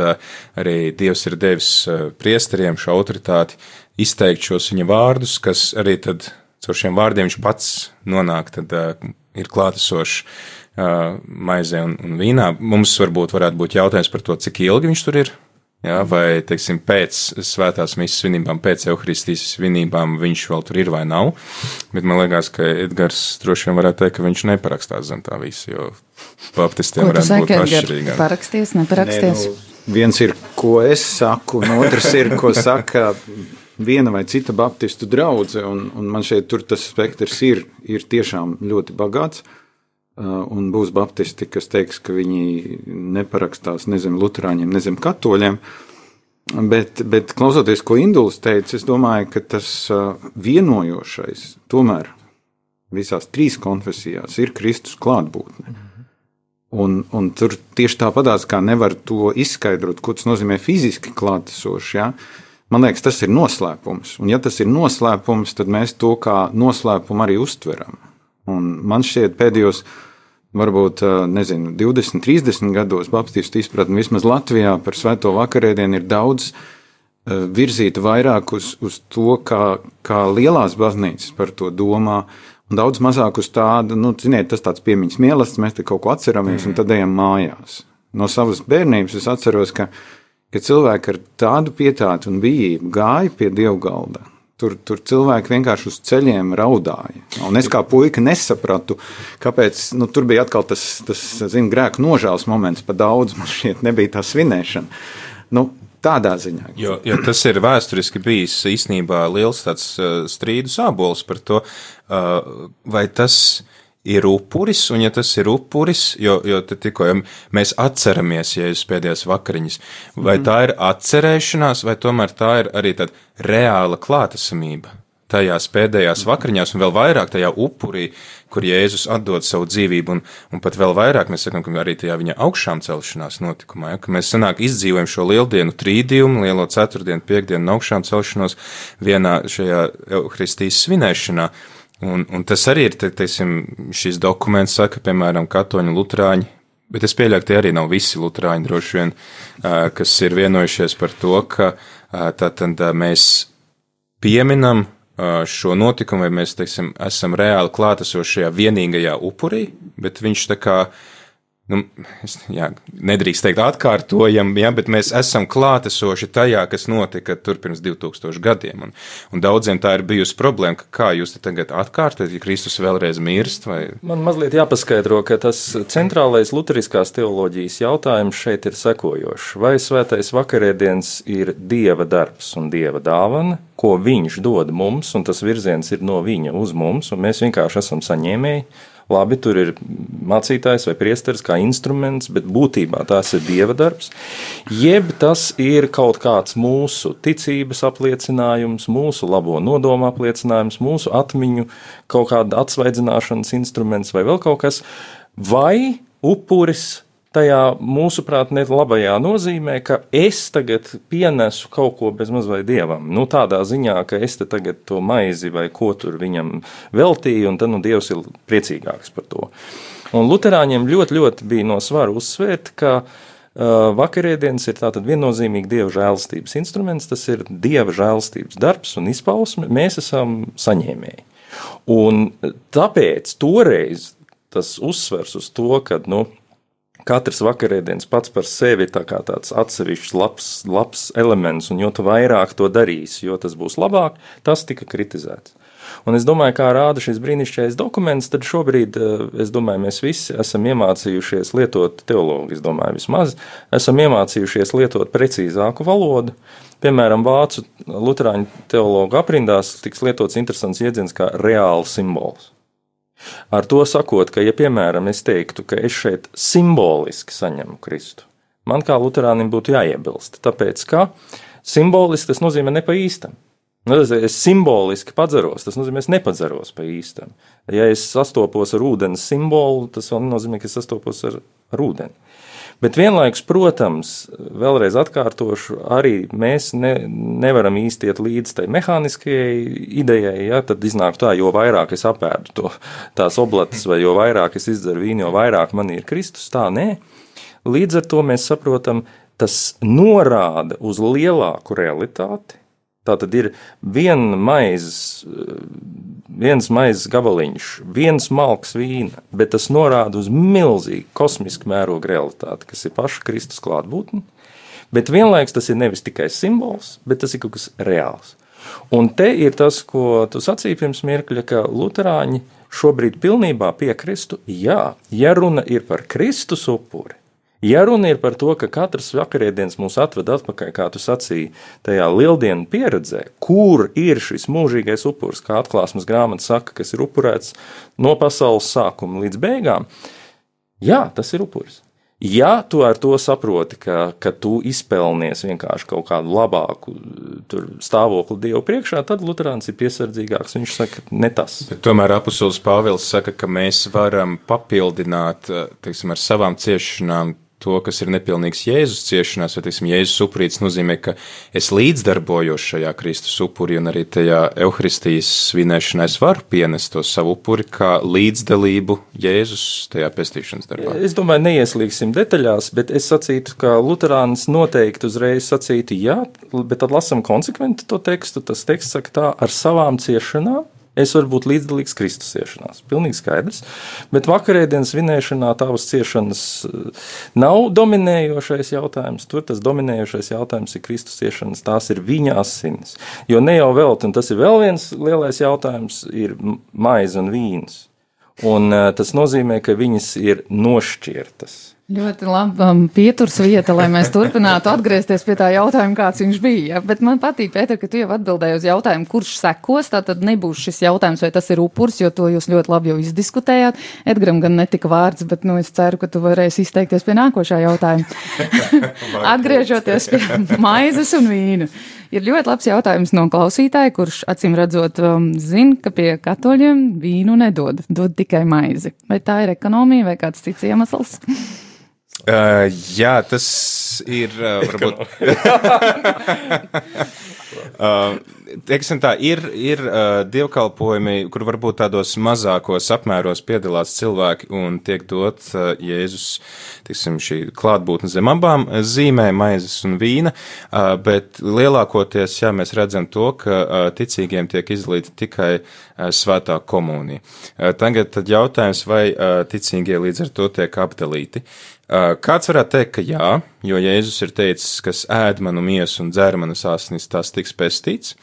arī Dievs ir devis priesteriem šo autoritāti izteikt šos viņa vārdus, kas arī tad caur šiem vārdiem viņš pats nonāk, tad ir klātesošs uh, maizē un, un vīnā. Mums varbūt varētu būt jautājums par to, cik ilgi viņš tur ir. Jā, vai, teiksim, pēc svētās misijas svinībām, pēc evaharistijas svinībām viņš vēl tur ir vai nav. Bet man liekas, ka Edgars droši vien varētu teikt, ka viņš neparakstās zem tā visa, jo baptistiem varētu saki, būt Edgar? atšķirīgāk. Paraksties, neparaksties? Nē, nu, viens ir, ko es saku, un otrs ir, ko saka viena vai cita baptistu draudzene. Un, un man šeit tas spektrs ir, ir tiešām ļoti bagāts. Uh, Un būs baptisti, kas teiks, ka viņi neparakstās ne zem luterāņiem, ne zem katoļiem. Bet, bet klausoties, ko Induls teica, es domāju, ka tas uh, vienojošais tomēr visās trīs konfesijās ir Kristus klātbūtne. Un, un tur tieši tāpatās, kā nevar to izskaidrot, ko tas nozīmē fiziski klātesoši. Ja? Man liekas, tas ir noslēpums. Un, ja tas ir noslēpums, tad mēs to kā noslēpumu arī uztveram. Un man šķiet, pēdējos, varbūt, nezinu, 20, 30 gados Baptistu izpratne vismaz Latvijā par Svēto vakarēdienu ir daudz virzīta vairāk uz, uz to, kā, kā lielās baznīcas par to domā. Un daudz mazāk uz tādu, nu, ziniet, tas tāds piemiņas mīlestības, mēs te kaut ko atceramies, un tad ejam mājās. No savas bērnības es atceros, ka, ka cilvēki ar tādu pietātu un bijību gāja pie dievgalda. Tur, tur cilvēki vienkārši uz ceļiem raudāja. Un es kā puika nesapratu, kāpēc. Nu, tur bija atkal tas, tas zin, grēku nožēlas moments, pa daudz man šķiet, nebija tā svinēšana. Nu, tādā ziņā. Jo, jo tas ir vēsturiski bijis īstenībā liels tāds uh, strīdu sābols par to, uh, vai tas ir upuris, un ja tas ir upuris, jo, jo te tikko jau mēs atceramies, ja jūs pēdējās vakariņas, vai tā ir atcerēšanās, vai tomēr tā ir arī tāda reāla klātesamība? Tajās pēdējās vakariņās, un vēl vairāk tajā upurī, kur Jēzus atdod savu dzīvību, un, un pat vēl vairāk mēs sakām, ka arī tajā viņa augšām celšanās notikumā, ja, ka mēs sanāk izdzīvojam šo lieldienu trīdījumu, lielo ceturtdienu, piekdienu un augšām celšanos vienā šajā Euharistijas svinēšanā. Un, un tas arī ir, te, teiksim, šis dokuments saka, piemēram, katoņu lutrāņi, bet es pieļauju, ka tie arī nav visi lutrāņi droši vien, kas ir vienojušies par to, ka tātad mēs pieminam šo notikumu, vai mēs, teiksim, esam reāli klātesošajā vienīgajā upurī, bet viņš tā kā, nu, es, jā, nedrīkst teikt atkārtojam, jā, bet mēs esam klātesoši tajā, kas notika tur pirms 2000 gadiem. Un, un daudziem tā ir bijusi problēma, ka kā jūs tagad atkārtojat, ja Kristus vēlreiz mirst, vai Man mazliet jāpaskaidro, ka tas centrālais luteriskās teoloģijas jautājums šeit ir sekojošs. Vai svētais vakarēdiens ir dieva darbs un dieva dāvana, ko viņš dod mums, un tas virziens ir no viņa uz mums, un mēs vienkārši esam saņēmēji? Labi, tur ir mācītājs vai priesteris kā instruments, bet būtībā tas ir dieva darbs. Jeb tas ir kaut kāds mūsu ticības apliecinājums, mūsu labo nodomu apliecinājums, mūsu atmiņu, kaut kāda atsvaidzināšanas instruments vai vēl kaut kas. Vai upuris tajā mūsuprāt ne labajā nozīmē, ka es tagad pienesu kaut ko bez maz vai dievam. Nu, tādā ziņā, ka es te tagad to maizi vai ko tur viņam veltīju, un tad nu dievs ir priecīgāks par to. Un luterāņiem ļoti, ļoti bija no svara uzsvērt, ka uh, vakarēdienas ir tātad viennozīmīgi dieva žēlstības instruments, tas ir dieva žēlstības darbs un izpausme, mēs esam saņēmēji. Un tāpēc toreiz tas uzsvers uz to, ka, nu, katrs vakarēdienas pats par sevi ir tā tāds atsevišķs labs, labs elements, un jo vairāk to darīs, jo tas būs labāk, tas tika kritizēts. Un es domāju, kā rāda šis brīnišķīgais dokuments, tad šobrīd, eh, domāju, mēs visi esam iemācījušies lietot teologu, es domāju, vismaz esam iemācījušies lietot precīzāku valodu. Piemēram, vācu luterāņu teologu aprindās tiks lietots interesants jēdziens kā reāls simbols. Ar to sakot, ka, ja piemēram es teiktu, ka es šeit simboliski saņemu Kristu, man kā luterānim būtu jāiebilst, tāpēc ka simboliski tas nozīmē ne pa īstam. Nu, tas, es simboliski padzeros, tas nozīmē, es nepadzeros pa īstam. Ja es sastopos ar ūdens simbolu, tas vēl nenozīmē, ka es sastopos ar, ar ūdeni. Bet vienlaikus, protams, vēlreiz atkārtošu, arī mēs ne, nevaram īsti iet līdz tai mehāniskajai idejai. Ja, tad iznāk tā, jo vairāk es apēdu to, tās oblatas, vai jo vairāk es izdzeru vīnu, jo vairāk man ir Kristus. Tā nē. Līdz ar to mēs saprotam, tas norāda uz lielāku realitāti Tā tad ir viena maizes, viens maizes gabaliņš, viens malks vīna, bet tas norāda uz milzīgu kosmisku mērogu realitāti, kas ir paša Kristus klātbūtne. Bet vienlaikus tas ir nevis tikai simbols, bet tas ir kaut kas reāls. Un te ir tas, ko tu sacīji pirms mirkļa, ka Lutāņi šobrīd pilnībā piekristu, jā, ja runa ir par Kristus upuri, Ja runa ir par to, ka katrs vakarēdienas mūs atved atpakaļ, kā tu sacīji, tajā lieldienu pieredzē, kur ir šis mūžīgais upuris, kā atklāsmes grāmata saka, kas ir upurēts no pasaules sākuma līdz beigām, jā, tas ir upuris. Ja tu ar to saproti, ka, ka tu izpelnies vienkārši kaut kādu labāku stāvokli Dievu priekšā, tad Lutāns ir piesardzīgāks. Viņš saka, ne tas. Bet tomēr apustulis Pāvils saka, ka mēs varam papildināt teiksim, ar savām ciešanām to, kas ir nepilnīgs Jēzus ciešanās, vai, teiksim, Jēzus upurīts nozīmē, ka es līdzdarbojos šajā Kristus upurī un arī tajā Euharistijas svinēšanā es varu pienest to savu upuri kā līdzdalību Jēzus tajā pestīšanas darbā. Es domāju, neieslīgsim detaļās, bet es sacītu, ka Luterāns noteikti uzreiz sacītu jā, bet tad lasam konsekventi to tekstu. Tas teksts saka tā ar savām ciešanām Es varu būt līdzdalīgs Kristus ciešanās. Pilnīgi skaidrs. Bet vakarēdienas svinēšanā tavas ciešanas eh, nav dominējošais jautājums. Tur tas dominējošais jautājums ir Kristus ciešanas. Tās ir viņa asinis. Jo ne jau vēl, un tas ir vēl viens lielais jautājums, ir maize un vīns. Un eh, tas nozīmē, ka viņas ir nošķirtas. Ļoti labi um, pieturs vieta, lai mēs turpinātu atgriezties pie tā jautājuma, kāds viņš bija. Ja? Bet man patīk, Pēter, ka tu jau atbildēji uz jautājumu, kurš sekos. Tā tad nebūs šis jautājums, vai tas ir upurs, jo to jūs ļoti labi jau izdiskutējāt. Edgram gan netika vārds, bet nu, es ceru, ka tu varēsi izteikties pie nākošā jautājuma. Atgriežoties pie maizes un vīnu. Ir ļoti labs jautājums no klausītāja, kurš acīm redzot um, zina, ka pie katoļiem vīnu nedod, dod tikai maizi. Vai tā ir ekonomija vai kāds cits iemesls? Uh, jā, tas ir uh, varbūt. uh, teiksim tā, ir, ir uh, dievkalpojumi, kur varbūt tādos mazākos apmēros piedalās cilvēki un tiek dot uh, Jēzus, teiksim, šī klātbūtne zem abām zīmēm, maizes un vīna, uh, bet lielākoties, jā, mēs redzam to, ka uh, ticīgiem tiek izdalīta tikai uh, svētā komunija. Uh, tagad tad jautājums, vai uh, ticīgie līdz ar to tiek apdalīti. Uh, Kāds varētu teikt, ka jā, jo Jēzus ir teicis, kas ēd manu miesu un dzer manas asinis, tas tiks pestīts.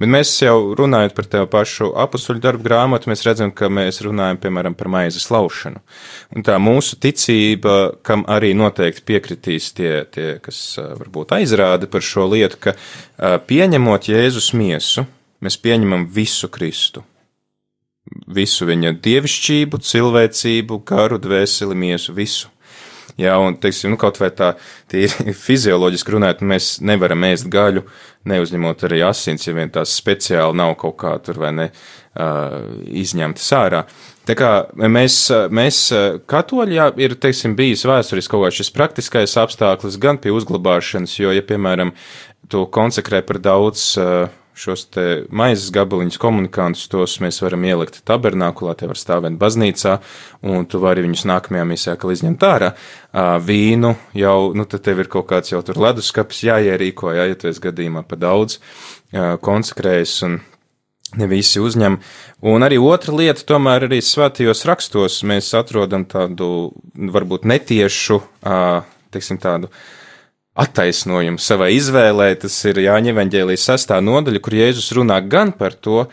Bet mēs jau runājot par tev pašu apakstuļu darbu grāmatu, mēs redzam, ka mēs runājam, piemēram, par maizes laušanu. Un tā mūsu ticība, kam arī noteikti piekritīs tie, tie kas varbūt aizrāda par šo lietu, ka pieņemot Jēzus miesu, mēs pieņemam visu Kristu visu viņa dievišķību, cilvēcību, garu, dvēseli, miesu, visu. Jā, un, teiksim, nu, kaut vai tā tīri fizioloģiski runājot, mēs nevaram ēst gaļu, neuzņemot arī asins, ja vien tās speciāli nav kaut kā tur vai ne uh, izņemtas ārā. Tā kā mēs, mēs katoļi, jā, ir, teiksim, bijis vēsturiski kaut kāds šis praktiskais apstākļus gan pie uzglabāšanas, jo, ja, piemēram, to konsekrē par daudz uh, šos maizes gabaliņus, komunikantus, tos mēs varam ielikt tabernākulā, tie var stāvēt baznīcā, un tu vari viņus nākamajā misijā, izņemt ārā. Vīnu jau, nu, tad tev ir kaut kāds jau tur leduskapis jāierīko, jā, ja tu esi gadījumā pa daudz konsekrējis, un ne visi uzņem. Un arī otra lieta, tomēr arī svētajos rakstos mēs atrodam tādu, varbūt netiešu, teiksim, tādu attaisnojumu savai izvēlē. Tas ir Jāņa Evanģēlijas sastā nodaļa, kur Jēzus runā gan par to,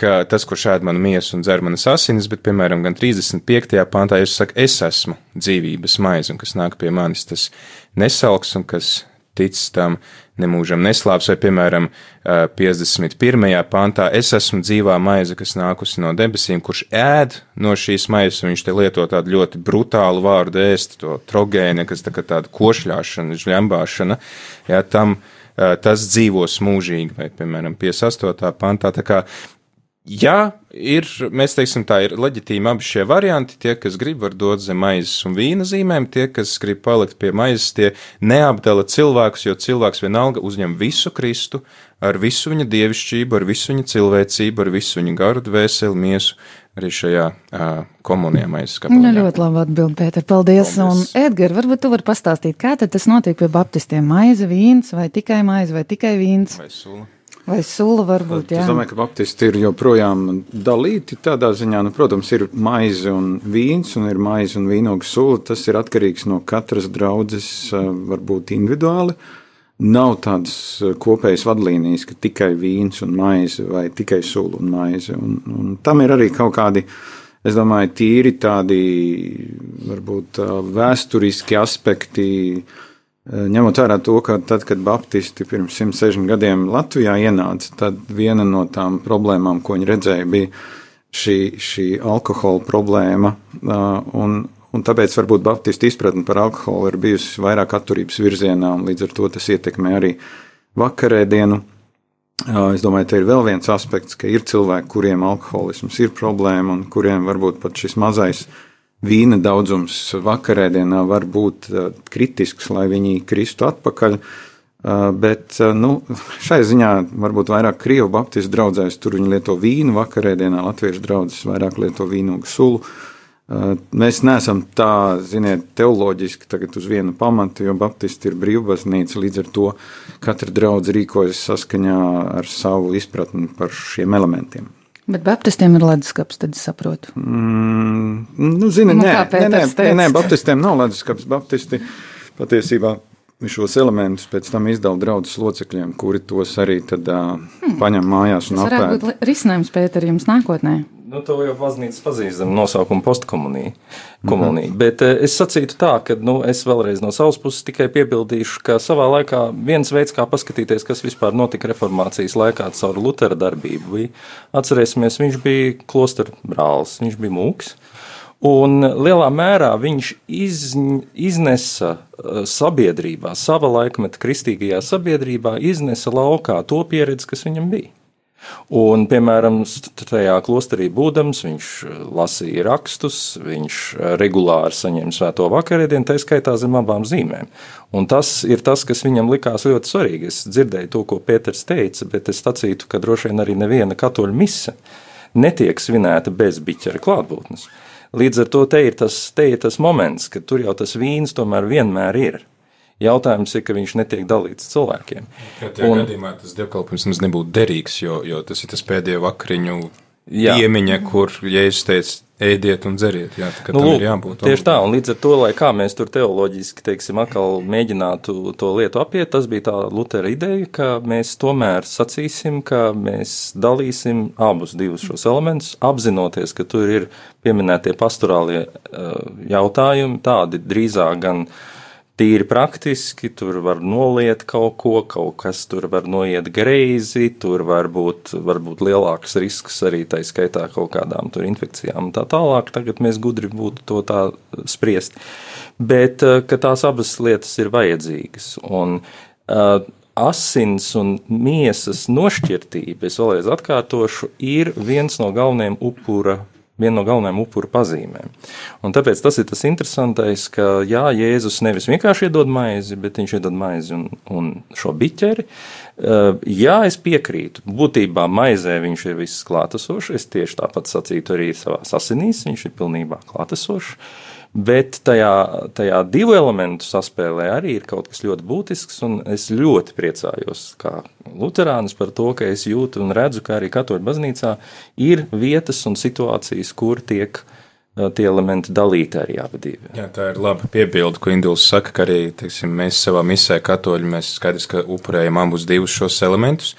ka tas, kurš ēd manu miesu un dzer manas asinis, bet, piemēram, gan 35. pāntā Jēzus saka, es esmu dzīvības maize, un kas nāk pie manis, tas nesalks, un kas tic tam nemūžam neslāps, vai, piemēram, 51. pantā, es esmu dzīvā maize, kas nākusi no debesīm, kurš ēd no šīs maizes, un viņš te lieto tādu ļoti brutālu vārdu ēst, to trogēni, kas tā kā tāda košļāšana, žļambāšana, jā, tam tas dzīvos mūžīgi, vai, piemēram, 58. pantā, tā kā Jā, ir, mēs teiksim, tā ir leģitīmi abi šie varianti. Tie, kas grib, var dot zem maizes un vīna zīmēm, tie, kas grib palikt pie maizes, tie neapdala cilvēkus, jo cilvēks vienalga uzņem visu Kristu ar visu viņa dievišķību, ar visu viņa cilvēcību, ar visu viņa garu, dvēseli, miesu. Arī šajā uh, komunijā maizes kapelā. Nu, ļoti labi atbild, Pēter. Paldies. Paldies. Un, Edgar, varbūt tu vari pastāstīt, kā tad tas notiek pie baptistiem? Maize, vīns vai tikai maize vai tikai vīns? Vai sula? Vai sula varbūt, jā. Es domāju, ka baptisti ir joprojām dalīti tādā ziņā, nu, protams, ir maize un vīns, un ir maize un vīnoga sula. Tas ir atkarīgs no katras draudzes, varbūt individuāli. Nav tādas kopējas vadlīnijas, ka tikai vīns un maize vai tikai sula un maize. Un, un tam ir arī kaut kādi, es domāju, tīri tādi, varbūt vēsturiski aspekti, Eh, ņemot vērā to, ka tad, kad Baptisti pirms 160 gadiem Latvijā ienāca, tad viena no tām problēmām, ko viņi redzēja, bija šī, šī alkohola problēma. Eh, un, un tāpēc varbūt Baptistu izpratne par alkoholu ir bijusi vairāk atturības virzienā, un līdz ar to tas ietekmē arī vakarēdienu. Eh, es domāju, te ir vēl viens aspekts, ka ir cilvēki, kuriem alkoholisms ir problēma, un kuriem varbūt pat šis mazais vīna daudzums vakarēdienā var būt uh, kritisks, lai viņi kristu atpakaļ. Uh, bet uh, nu, šai ziņā varbūt vairāk krievu baptistu draugzēs tur viņi lieto vīnu vakarēdienā, latviešu draugs vairāk lieto vīnogu sulu. Mēs neesam tā, ziniet, teoloģiski tagad uz vienu pamatu, jo Baptisti ir brīvbaznīca, līdz ar to katra draudz rīkojas saskaņā ar savu izpratni par šiem elementiem. Bet Baptistiem ir leduskapis, tad es saprotu. Mm, nu, zini, nu, nē, nē, nē, nē, nē, Baptistiem nav leduskapis. Baptisti patiesībā šos elementus pēc tam izdala draudzes locekļiem, kuri tos arī tad, uh, hmm. paņem mājās un apēd. Tas varētu būt risinājums, Pēter, jums nākotnē. Nu, to jau baznīca pazīst zem nosaukuma postkomunija. Komunija. Mm -hmm. Bet es sacītu tā, ka nu, es vēlreiz no savas puses tikai piebildīšu, ka savā laikā viens veids, kā paskatīties, kas vispār notika reformācijas laikā caur Lutera darbību, bija, atcerēsimies, viņš bija klostera brālis, viņš bija mūks. Un lielā mērā viņš iz, iznesa sabiedrībā, sava laikmeta kristīgajā sabiedrībā, iznesa laukā to pieredzi, kas viņam bija. Un, piemēram, tajā klosterī būdams, viņš eh, lasīja rakstus, viņš eh, regulāri saņēma svēto vakarēdienu, tā skaitā zem abām zīmēm. Un tas ir tas, kas viņam likās ļoti svarīgi. Es dzirdēju to, ko Pēters teica, bet es sacītu, ka droši vien arī neviena katoļa mise netiek svinēta bez biķera klātbūtnes. Līdz ar to te ir tas, te ir tas moments, ka tur jau tas vīns tomēr vienmēr ir. Jautājums ir, ka viņš netiek dalīts cilvēkiem. Katrā un, gadījumā tas dievkalpojums mums nebūtu derīgs, jo, jo tas ir tas pēdējo vakariņu jā. piemiņa, kur Jēzus teica, ēdiet un dzeriet. Jā, tā, nu, lūk, jābūt, tieši tā, un līdz ar to, lai kā mēs tur teoloģiski, teiksim, atkal mēģinātu to lietu apiet, tas bija tā Lutera ideja, ka mēs tomēr sacīsim, ka mēs dalīsim abus divus šos elementus, apzinoties, ka tur ir pieminētie pastorālie uh, jautājumi, tādi drīzāk gan uh, tīri praktiski, tur var noliet kaut ko, kaut kas tur var noiet greizi, tur var būt, var būt lielāks risks arī tā skaitā kaut kādām tur infekcijām un tā tālāk. Tagad mēs gudri būtu to tā spriest. Bet, eh, tās abas lietas ir vajadzīgas. Un, uh, asins un miesas nošķirtība, es vēlreiz atkārtošu, ir viens no galvenajiem upura viena no galvenajām upuru pazīmēm. Un tāpēc tas ir tas interesantais, ka jā, Jēzus nevis vienkārši iedod maizi, bet viņš iedod maizi un, un šo biķeri. Uh, jā, es piekrītu. Būtībā maizē viņš ir viss klātesošs. Es tieši tāpat sacītu arī savā asinīs, viņš ir pilnībā klātesošs. Bet tajā, tajā divu elementu saspēlē arī ir kaut kas ļoti būtisks, un es ļoti priecājos, kā Lutāns, par to, ka es jūtu un redzu, ka arī Katoļu baznīcā ir vietas un situācijas, kur tiek uh, tie elementi dalīti arī abi divi. Jā, tā ir laba piebilde, ko Induls saka, ka arī teiksim, mēs savā misē katoļi, mēs skaidrs, ka upurējam abus divus šos elementus,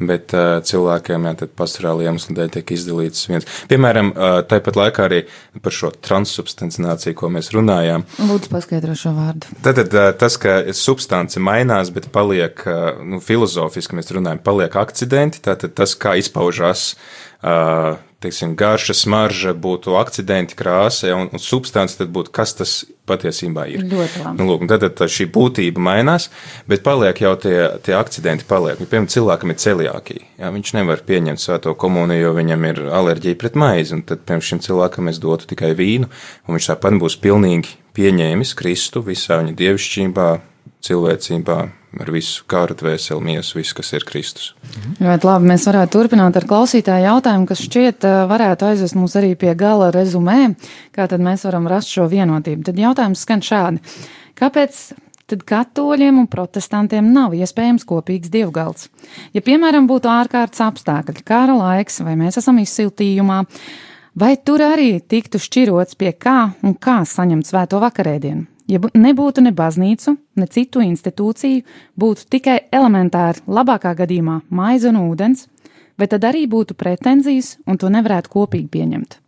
bet uh, cilvēkiem jā, tad pastorāli iemeslu dēļ tiek izdalīts viens. Piemēram, uh, tāpat laikā arī par šo transsubstancināciju, ko mēs runājām. Lūdzu, paskaidro šo vārdu. Tad uh, tas, ka substance mainās, bet paliek, uh, nu, filozofiski mēs runājam, paliek akcidenti, tātad tas, kā izpaužās uh, teiksim, garša, smarža būtu akcidenti, krāsa, ja, un, un substance tad būtu, kas tas patiesībā ir. Nu, lūk, tad, tad šī būtība mainās, bet paliek jau tie, tie akcidenti. Paliek. Nu, piemēram, cilvēkam ir celiākija. Ja, viņš nevar pieņemt svēto komuniju, jo viņam ir alerģija pret maizi. Tad, piemēram, šim cilvēkam es dotu tikai vīnu, un viņš tāpat būs pilnīgi pieņēmis Kristu visā viņa dievišķībā, cilvēcībā, ar visu kāru, dvēseli, miesu, visu, kas ir Kristus. Ļoti labi. Mēs varētu turpināt ar klausītāju jautājumu, kas šķiet eh, varētu aizvest mūs arī pie gala rezumē, kā tad mēs varam rast šo vienotību. Tad jautājums skan šādi. Kāpēc tad katoļiem un protestantiem nav iespējams kopīgs dievgalds? Ja, piemēram, būtu ārkārtas apstākļi, kara laiks, vai mēs esam izsiltījumā, vai tur arī tiktu šķirots pie kā un kā saņemt svēto vakarēdienu? Ja nebūtu ne baznīcu, ne citu institūciju, būtu tikai elementāri, labākā gadījumā, maize un ūdens, vai tad arī būtu pretenzijas un to nevarētu kopīgi pieņemt?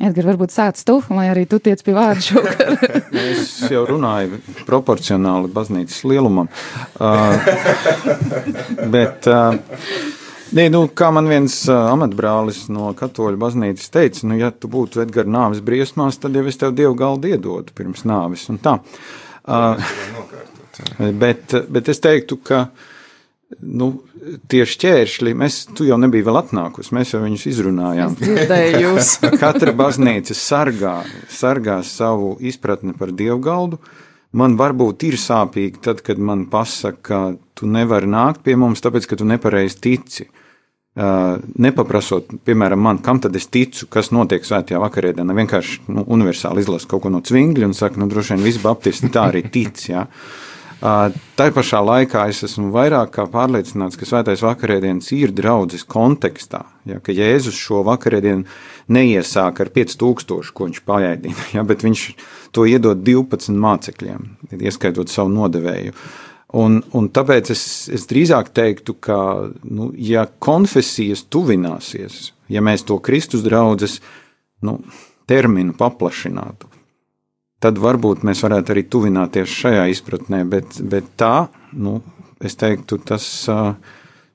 Edgars, varbūt sāc tu, lai arī tu tiec pie vārda šovakar. Es jau runāju proporcionāli baznīcas lielumam. Uh, bet, uh, nē, nu, kā man viens uh, amatbrālis no katoļu baznīcas teica, nu, ja tu būtu Edgars nāves briesmās, tad jau es tev dievu galdu iedotu pirms nāves un tā. Uh, bet, bet es teiktu, ka nu, tie šķēršļi, mēs, tu jau nebija vēl atnākusi, mēs jau viņus izrunājām. Katra baznīca sargā, sargā savu izpratni par dievgaldu. Man varbūt ir sāpīgi tad, kad man pasaka, ka tu nevari nākt pie mums, tāpēc, ka tu nepareizi tici. Uh, nepaprasot, piemēram, man, kam tad es ticu, kas notiek svētajā vakarēdienā, vienkārši nu, universāli izlasa kaut ko no cvingļa un saka, nu, droši vien visi baptisti tā arī tic. Ja? Uh, Tā pašā laikā es esmu vairāk kā pārliecināts, ka svētais vakarēdienas ir draudzes kontekstā. Ja, ka Jēzus šo vakarēdienu neiesāk ar 5000, ko viņš paēdina, ja, bet viņš to iedod 12 mācekļiem, ieskaitot savu nodevēju. Un, un tāpēc es, es drīzāk teiktu, ka, nu, ja konfesijas tuvināsies, ja mēs to Kristus draudzes nu, terminu paplašinātu, tad varbūt mēs varētu arī tuvināties šajā izpratnē, bet, bet tā, nu, es teiktu, tas uh,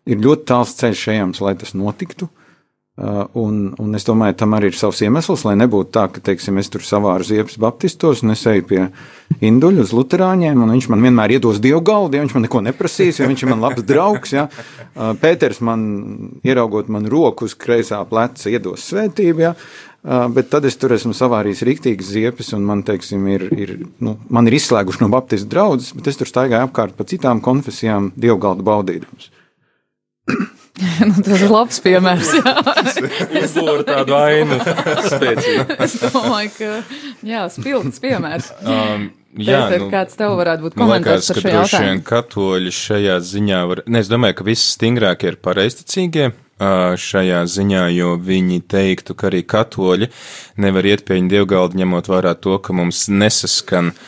ir ļoti tāls ceļš ejams, lai tas notiktu. Uh, un, un es domāju, tam arī ir savs iemesls, lai nebūtu tā, ka, teiksim, es tur savāru ziepes baptistos un es eju pie induļu uz luterāņiem, un viņš man vienmēr iedos dievu galdu, ja viņš man neko neprasīs, jo viņš ir man labs draugs, ja. Uh, Pēters man, ieraugot man roku uz kreisā pleca, iedos svētību, ja. Uh, bet tad es tur esmu savārījis rīktīgas ziepes, un man, teiksim, ir, ir, nu, man ir izslēguši no baptistu draudzes, bet es tur staigāju apkārt pa citām konfesijām dievgaldu baudījums. nu, tas ir labs piemērs. Tādu ainu spēcīgu. Es domāju, ka jā, spilgts piemērs. Um, Jā, nu, kāds tev varētu būt komentārs liekas, par šo jautājumu? katoļi šajā ziņā var, ne, es domāju, ka viss stingrākie ir pareisticīgie ā, šajā ziņā, jo viņi teiktu, ka arī katoļi nevar iet pie viņa dievgalda, ņemot vērā to, ka mums nesaskan uh,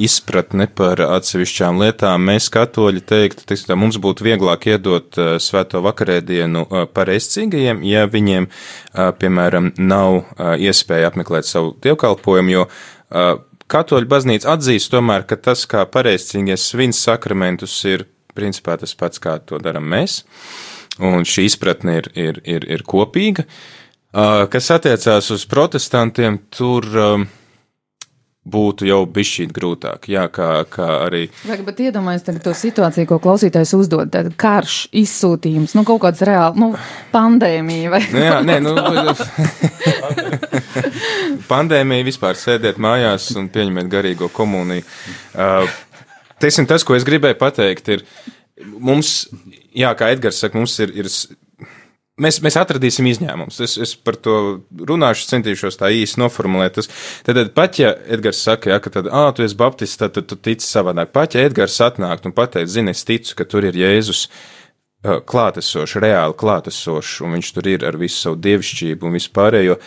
izpratne par atsevišķām lietām. Mēs katoļi teiktu, teiksim, tā, mums būtu vieglāk iedot uh, svēto vakarēdienu uh, pareizcīgajiem, ja viņiem, uh, piemēram, nav uh, iespēja apmeklēt savu dievkalpojumu, jo uh, katoļu baznīca atzīst tomēr, ka tas, kā pareizcīgies svins sakramentus, ir principā tas pats, kā to darām mēs. Un šī izpratne ir, ir, ir, ir kopīga. Uh, Kas attiecās uz protestantiem, tur um, būtu jau bišķīt grūtāk. Jā, kā, kā arī. Vai, bet iedomājieties to situāciju, ko klausītājs uzdod. Tad karš, izsūtījums, nu kaut kāds reāls, nu, pandēmija vai Nu, jā, nē, nu, pandēmiju, vispār sēdiet mājās un pieņemiet garīgo komuniju. Uh, teiksim, tas, ko es gribēju pateikt, ir mums, jā, kā Edgars saka, mums ir, ir Mēs, mēs atradīsim izņēmumus. Es, es par to runāšu, centīšos tā īsi noformulēt. Tas, tad, tad pat ja Edgars saka, ja, ka tad, ah, tu esi baptists, tad, tad tu tici savādāk. Pat ja Edgars atnāk un pateic, zini, es ticu, ka tur ir Jēzus klātesošs, reāli klātesošs, un viņš tur ir ar visu savu dievišķību un vispārējo.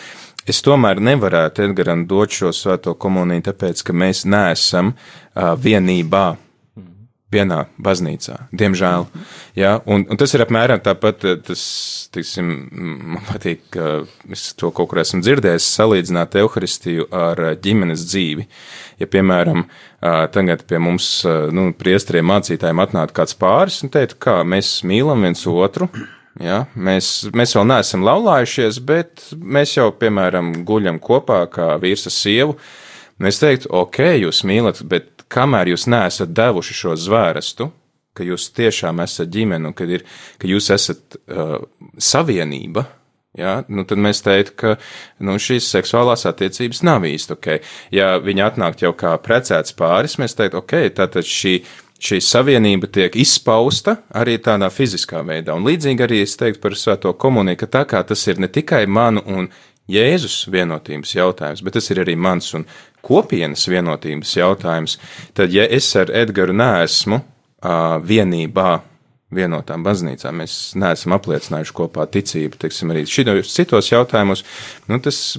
Es tomēr nevarētu Edgaram dot šo svēto komuniju, tāpēc, ka mēs neesam uh, vienībā vienā baznīcā, diemžēl. Ja? Un, un tas ir apmēram tāpat, tas, tiksim, man patīk, ka es to kaut kur esmu dzirdējis, salīdzināt evaharistiju ar ģimenes dzīvi. Ja, piemēram, tagad pie mums, nu, priestriem mācītājiem atnāk kāds pāris un teikt, kā mēs mīlam viens otru, Ja, mēs, mēs vēl neesam laulājušies, bet mēs jau, piemēram, guļam kopā kā vīrs ar sievu. Es teiktu, ok, jūs mīlat, bet kamēr jūs neesat devuši šo zvērestu, ka jūs tiešām esat ģimene un ka, ir, ka jūs esat uh, savienība, ja, nu tad mēs teiktu, ka nu, šīs seksuālās attiecības nav īsti ok. Ja viņi atnākt jau kā precēts pāris, mēs teiktu, ok, tātad šī. Šī savienība tiek izpausta arī tādā fiziskā veidā. Un līdzīgi arī es teiktu par svēto komuniju, ka tā kā tas ir ne tikai manu un Jēzus vienotības jautājums, bet tas ir arī mans un kopienas vienotības jautājums, tad, ja es ar Edgars neesmu uh, vienībā, vienotām baznīcām, mēs neesam apliecinājuši kopā ticību, teiksim, arī šitos citos jautājumos, nu, tas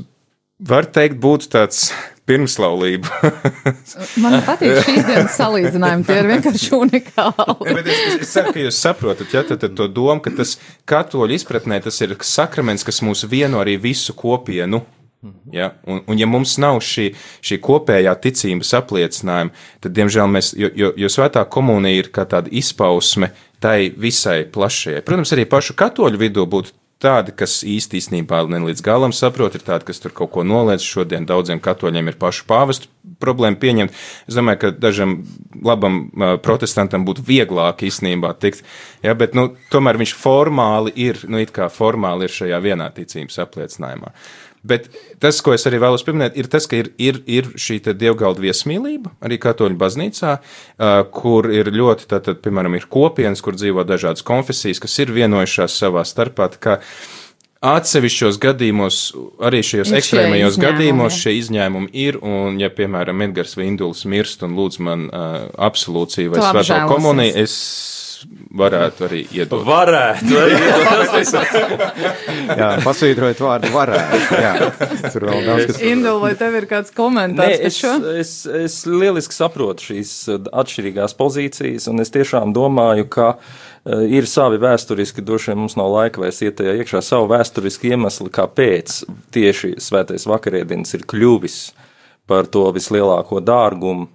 var teikt būtu tāds pirmslaulība. Man patīk šīs dienas salīdzinājumi, tie ir vienkārši unikāli. ja, es, es, es ceru, ka jūs saprotat, ja, tad, tad to domu, ka tas katoļu izpratnē tas ir sakraments, kas mūs vieno arī visu kopienu. Ja? Un, un, ja mums nav šī, šī kopējā ticības apliecinājuma, tad, diemžēl, mēs, jo, jo, jo svētā komunija ir kā tāda izpausme tai visai plašajai. Protams, arī pašu katoļu vidū būtu tādi, kas īsti īstenībā ne līdz galam saprot, ir tādi, kas tur kaut ko noliedz. Šodien daudziem katoļiem ir pašu pāvestu problēma pieņemt. Es domāju, ka dažam labam protestantam būtu vieglāk īstenībā tikt, ja, bet, nu, tomēr viņš formāli ir, nu, it kā formāli ir šajā vienā ticības apliecinājumā. Bet tas, ko es arī vēlos pieminēt, ir tas, ka ir, ir, ir šī dievgalda viesmīlība arī katoļu baznīcā, kur ir ļoti, tātad, piemēram, ir kopienas, kur dzīvo dažādas konfesijas, kas ir vienojušās savā starpā. Atsevišķos gadījumos, arī šajos ekstrēmajos gadījumos, šie izņēmumi ir, un, ja, piemēram, Edgars Vinduls mirst un lūdz man uh, absolūciju vai svēto komuniju, es varētu arī iedot. Varētu arī iedot. jā, pasvītrojot vārdu varētu. Jā, tur vēl daudz kas. Indul, vai tev ir kāds komentārs Nē, es, es, es lieliski saprotu šīs atšķirīgās pozīcijas, un es tiešām domāju, ka uh, ir savi vēsturiski, droši vien mums nav laika vairs iet tajā iekšā, savu vēsturiski iemesli, kāpēc tieši svētais vakarēdienas ir kļuvis par to vislielāko dārgumu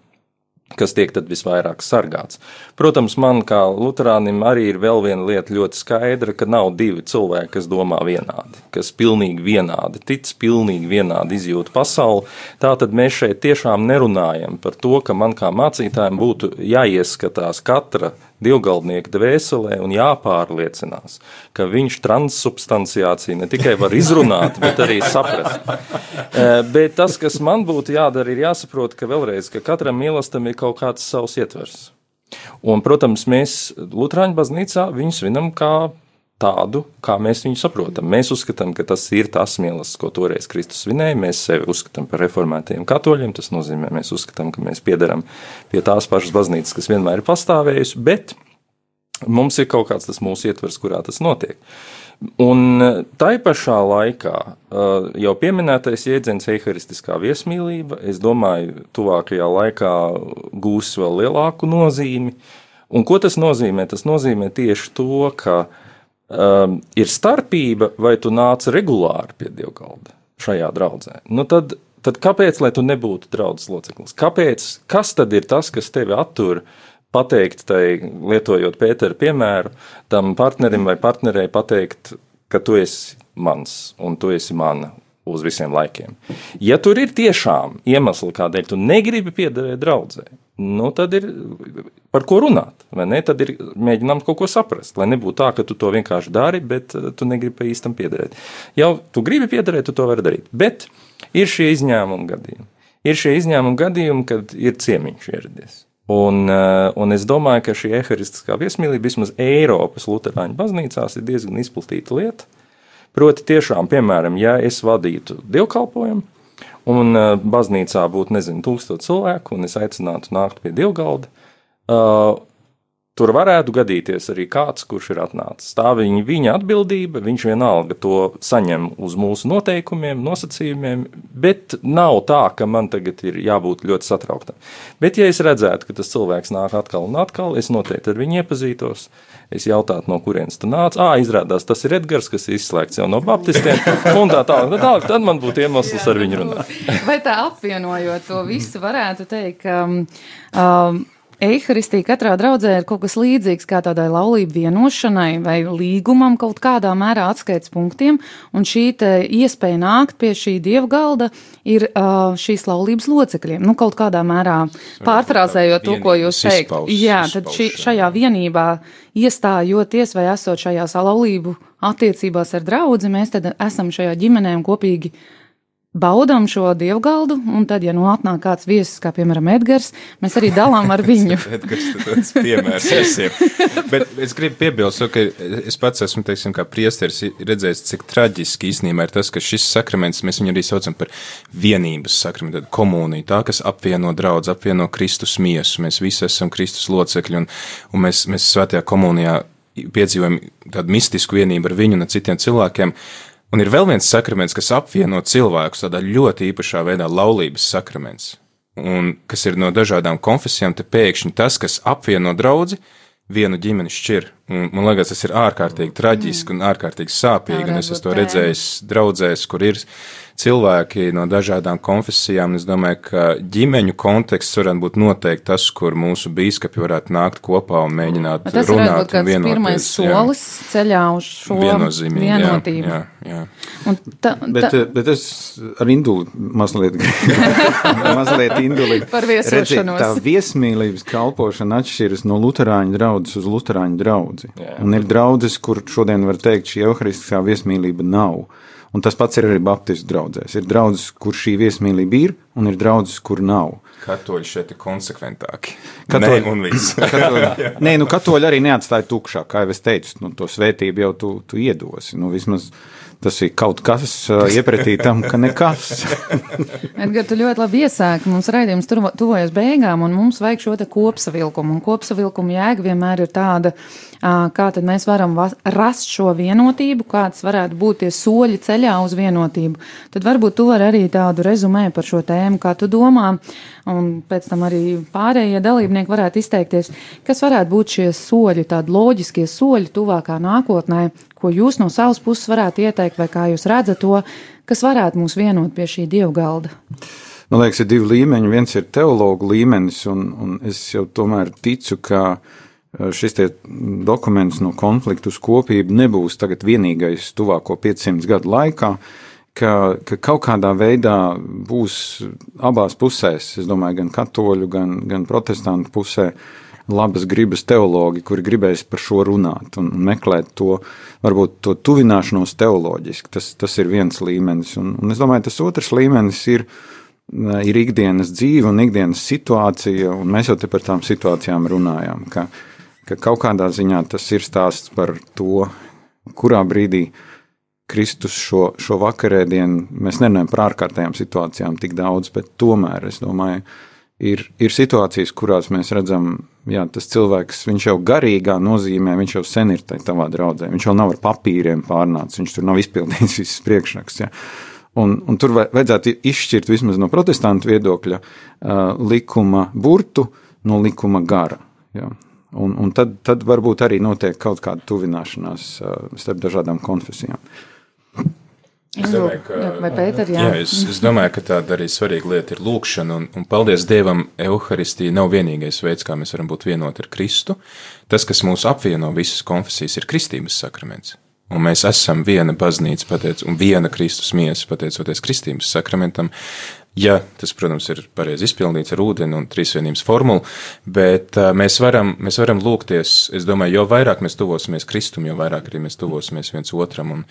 kas tiek tad visvairāk sargāts. Protams, man kā luterānim arī ir vēl viena lieta ļoti skaidra, ka nav divi cilvēki, kas domā vienādi, kas pilnīgi vienādi tic, pilnīgi vienādi izjūt pasauli. Tātad mēs šeit tiešām nerunājam par to, ka man kā mācītājiem būtu jāieskatās katra divgalvnieku dvēselē un jāpārliecinās, ka viņš transsubstanciāciju ne tikai var izrunāt, bet arī saprast. Eh, bet tas, kas man būtu jādara, ir jāsaprot, ka vēlreiz, ka katram mīlestam ir kaut kāds savs ietvers. Un, protams, mēs Lutāņu baznīcā viņu svinam kā tādu, kā mēs viņu saprotam. Mēs uzskatām, ka tas ir tas mīlestības, ko toreiz Kristus svinēja. Mēs sevi uzskatām par reformētajiem katoļiem. Tas nozīmē, mēs uzskatām, ka mēs piedaram pie tās pašas baznīcas, kas vienmēr ir pastāvējusi, bet mums ir kaut kāds tas mūsu ietvers, kurā tas notiek. Un tai pašā laikā jau pieminētais jēdziens eharistiskā viesmīlība, es domāju, tuvākajā laikā gūs vēl lielāku nozīmi. Un ko tas nozīmē? Tas nozīmē tieši to, ka uh, um, ir starpība, vai tu nāc regulāri pie dievgalda šajā draudzē. Nu tad, tad kāpēc, lai tu nebūtu draudzes loceklis? Kāpēc, kas tad ir tas, kas tevi attur? Pateikt, tai, lietojot Pētera piemēru, tam partnerim vai partnerei pateikt, ka tu esi mans un tu esi mana uz visiem laikiem. Ja tur ir tiešām iemesli, kādēļ tu negribi piederēt draudzē, nu, tad ir par ko runāt. Tad ir mēģinām kaut ko saprast. Lai nebūtu tā, ka tu to vienkārši dari, bet uh, tu negribi pa īstam piederēt. Jau tu gribi piederēt, tu to vari darīt. Bet ir šie izņēmumi gadījumi. Ir šie izņēmumi gadījumi, kad ir ciemiņš ieradies. Un, uh, un es domāju, ka šī eharistiskā viesmīlība vismaz Eiropas Lutāņu baznīcās ir diezgan izplatīta lieta. Proti, tiešām, piemēram, ja es vadītu dievkalpojumu, un uh, baznīcā būtu, nezinu, tūkstoši cilvēku, un es aicinātu nākt pie dievgalda, uh, tur varētu gadīties arī kāds, kurš ir atnācis. Tā viņa, viņa atbildība, viņš vienalga to saņem uz mūsu noteikumiem, nosacījumiem, bet nav tā, ka man tagad ir jābūt ļoti satrauktam. Bet, ja es redzētu, ka tas cilvēks nāk atkal un atkal, es noteikti ar viņu iepazītos. Es jautātu, no kurienes tu nāc. Ah, izrādās, tas ir Edgars, kas ir izslēgts jau no baptistiem, un tā tālāk. Tā, tā, tad man būtu iemesls ar viņu runāt. Vai tā apvienojot to visu, varētu teikt, ka um, um, Eiharistija katrā draudzē ir kaut kas līdzīgs kā tādai laulību vienošanai vai līgumam kaut kādā mērā atskaits punktiem, un šī iespēja nākt pie šī dieva galda ir uh, šīs laulības locekļiem. Nu, kaut kādā mērā pārfrāzējot to, ko jūs teikt. Jā, tad šī, šajā vienībā iestājoties vai esot šajās laulību attiecībās ar draudzi, mēs tad esam šajā ģimenē un kopīgi baudām šo dievgaldu, un tad, ja nu atnāk kāds viesis, kā piemēram Edgars, mēs arī dalām ar viņu. Edgars tas piemērs visiem. Bet es gribu piebilst, ka es pats esmu, teiksim, kā priesteris redzējis, cik traģiski īstenībā ir tas, ka šis sakraments, mēs viņu arī saucam par vienības sakramentu, tad komuniju, tā, kas apvieno draudz, apvieno Kristus miesu. Mēs visi esam Kristus locekļi, un, un mēs, mēs svētajā komunijā piedzīvojam tādu mistisku vienību ar viņu un ar citiem cilvēkiem. Un ir vēl viens sakraments, kas apvieno cilvēkus tādā ļoti īpašā veidā - laulības sakraments. Un kas ir no dažādām konfesijām, te pēkšņi tas, kas apvieno draugu, vienu ģimeni šķir. Un, man liekas, tas ir ārkārtīgi traģiski un ārkārtīgi sāpīgi. Un es esmu to redzējis draudzēs, kur ir cilvēki no dažādām konfesijām. Es domāju, ka ģimeņu konteksts varētu būt noteikti tas, kur mūsu bīskapi varētu nākt kopā un mēģināt tas runāt. Tas ir pirmais solis jā. ceļā uz šo vienotību. Jā, jā, jā. Un ta, ta, bet, bet es ar induli mazliet, mazliet induli par viesošanos. Tā viesmīlības kalpošana atšķiras no luterāņu draudzes uz luterāņu draudzi. Jā. Un ir draudzes, kur šodien var teikt, šī evharistiskā viesmīlība nav. Un tas pats ir arī Baptistu draugzēs. Ir draugs, kur šī viesmīlība ir, un ir draugs, kur nav. Katoļi šeit ir konsekventāki. Katoļi, nē, katoļi, nē, nu katoļi arī neatstāja tukšā, kā jau es teicu, nu, to svētību jau tu, tu iedosi. Nu, vismaz tas ir kaut kas iepratī tam, ka nekas. Edgars, tu ļoti labi iesāki. Mums raidījums tuvojas beigām, un mums vajag šo te kopsavilkumu. Un kopsavilkumu jēga vienmēr ir tāda, kā tad mēs varam rast šo vienotību, kāds varētu būt tie soļi ceļā uz vienotību. Tad varbūt tu vari arī tādu rezumē par šo tēmu, kā tu domā, un pēc tam arī pārējie dalībnieki varētu izteikties, kas varētu būt šie soļi, tādi loģiskie soļi tuvākā nākotnē, ko jūs no savas puses varētu ieteikt, vai kā jūs redzat to, kas varētu mūs vienot pie šī dievgalda? Man liekas, ir divi līmeņi. Viens ir teologu līmenis, un, un es jau tomēr ticu, ka eh, šis dokuments no konfliktu uz kopību nebūs tagad vienīgais tuvāko 500 gadu laikā, ka, ka kaut kādā veidā būs abās pusēs, es domāju, gan katoļu, gan, gan protestantu pusē, labas gribas teologi, kuri gribēs par šo runāt un meklēt to, varbūt to tuvināšanos teoloģiski. Tas, tas ir viens līmenis. Un, un es domāju, tas otrs līmenis ir, ir ikdienas dzīve un ikdienas situācija, un mēs jau te par tām situācijām runājām, ka, ka kaut kādā ziņā tas ir stāsts par to, kurā brīdī Kristus šo, šo vakarēdienu, mēs nerunājam par ārkārtējām situācijām tik daudz, bet tomēr es domāju, ir, ir situācijas, kurās mēs redzam, jā, tas cilvēks, jau garīgā nozīmē, viņš jau sen ir tavā draudzē, viņš jau nav ar papīriem pārnācis, viņš tur nav izpildījis visas priekšraksts. Ja. Un, un tur vajadzētu izšķirt vismaz no protestantu viedokļa uh, likuma burtu no likuma gara. Ja. Un, un tad, tad varbūt arī notiek kaut kāda tuvināšanās uh, starp dažādām konfesijām. Es domāju, ka, Vai Pēter, jā? Jā, es, es domāju, ka tāda arī svarīga lieta ir lūkšana, un, un paldies Dievam, Euharistija nav vienīgais veids, kā mēs varam būt vienoti ar Kristu. Tas, kas mūs apvieno visas konfesijas, ir kristības sakraments. Un mēs esam viena baznīca, pateic, un viena Kristus miesa, pateicoties kristības sakramentam. Ja tas, protams, ir pareizi izpildīts ar ūdeni un trīsvienības formulu, bet mēs, varam, mēs varam lūgties, es domāju, jo vairāk mēs tuvosimies Kristum, jo vairāk arī mēs tuvosimies viens otram un,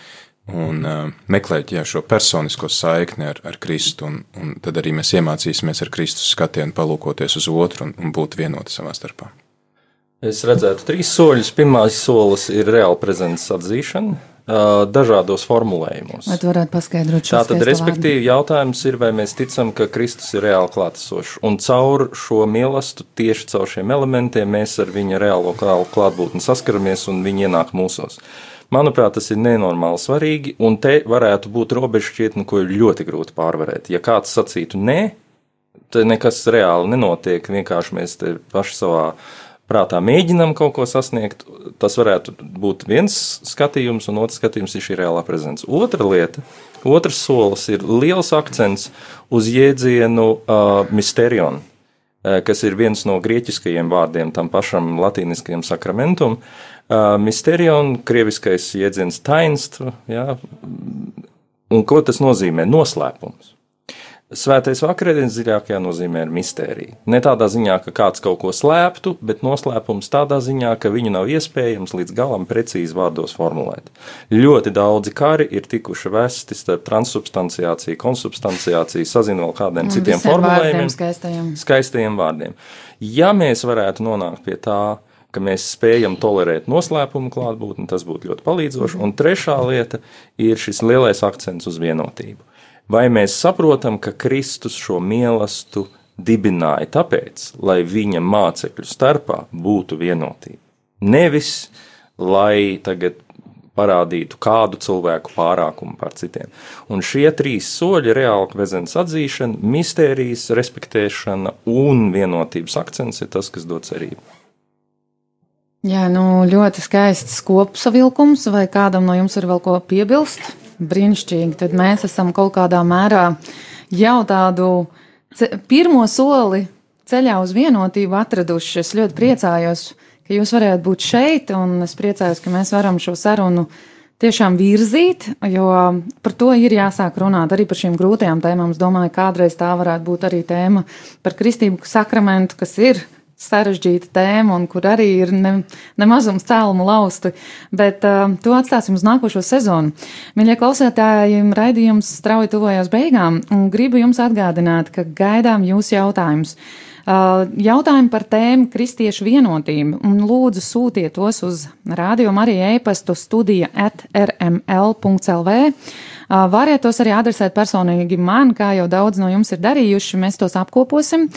un uh, meklēt jā, šo personisko saikni ar, ar Kristu, un, un tad arī mēs iemācīsimies ar Kristus skatienu palūkoties uz otru un, un būt vienoti savā starpā. Es redzētu trīs soļus. Pirmais solis ir reāla prezences atzīšana dažādos formulējumos. Vai tu varētu paskaidrot šo Tātad, respektīvi, vārdu? jautājums ir, vai mēs ticam, ka Kristus ir reāli klātesošs. Un caur šo mīlestību, tieši caur šiem elementiem, mēs ar viņa reālo klātbūtni saskaramies un viņi ienāk mūsos. Manuprāt, tas ir nenormāli svarīgi, un te varētu būt robeža šķietni, ko ir ļoti grūti pārvarēt. Ja kāds sacītu nē, tad nekas reāli nenotiek, vienkārši mēs te paši savā prātā mēģinam kaut ko sasniegt, tas varētu būt viens skatījums, un otrs skatījums ir šī reālā prezence. Otra lieta, otrs solis ir liels akcents uz jēdzienu uh, misterion, kas ir viens no grieķiskajiem vārdiem tam pašam latīniskajam sakramentum. Uh, misterion, krieviskais jēdziens tainstv, ja, un ko tas nozīmē? Noslēpums. Svētais vakarēdienas dziļākajā nozīmē ir mistērija. Ne tādā ziņā, ka kāds kaut ko slēptu, bet noslēpums tādā ziņā, ka viņu nav iespējams līdz galam precīzi vārdos formulēt. Ļoti daudzi kari ir tikuši vesti starp transubstanciāciju, konsubstanciāciju, sazinu vēl kādiem Un citiem formulējumiem, skaistajiem. skaistajiem vārdiem. Ja mēs varētu nonākt pie tā, ka mēs spējam tolerēt noslēpumu klātbūtni, tas būtu ļoti palīdzoši. Un trešā lieta ir šis lielais akcents uz vienotību vai mēs saprotam, ka Kristus šo mīlestību dibināja tāpēc, lai viņa mācekļu starpā būtu vienotība. Nevis, lai tagad parādītu kādu cilvēku pārākumu pār citiem. Un šie trīs soļi - reāla kvezens atzīšana, mistērijas respektēšana un vienotības akcents ir tas, kas dod cerību. Jā, nu ļoti skaists kopsavilkums, vai kādam no jums ir vēl ko piebilst? brīnišķīgi. Tad mēs esam kaut kādā mērā jau tādu pirmo soli ceļā uz vienotību atraduši. Es ļoti priecājos, ka jūs varētu būt šeit, un es priecājos, ka mēs varam šo sarunu tiešām virzīt, jo par to ir jāsāk runāt arī par šīm grūtajām tēmām. Es domāju, kādreiz tā varētu būt arī tēma par kristību sakramentu, kas ir sarežģīta tēma un kur arī ir ne, nemazums cēlumu lausti, bet uh, to atstāsim uz nākošo sezonu. Mīļie klausētāji, raidījums strauji tuvojas beigām un gribu jums atgādināt, ka gaidām jūsu jautājumus. Uh, jautājumi par tēmu kristiešu vienotību un lūdzu sūtiet tos uz radio Marija e-pastu studija at rml.lv. Variet tos arī adresēt personīgi man, kā jau daudz no jums ir darījuši, mēs tos apkoposim.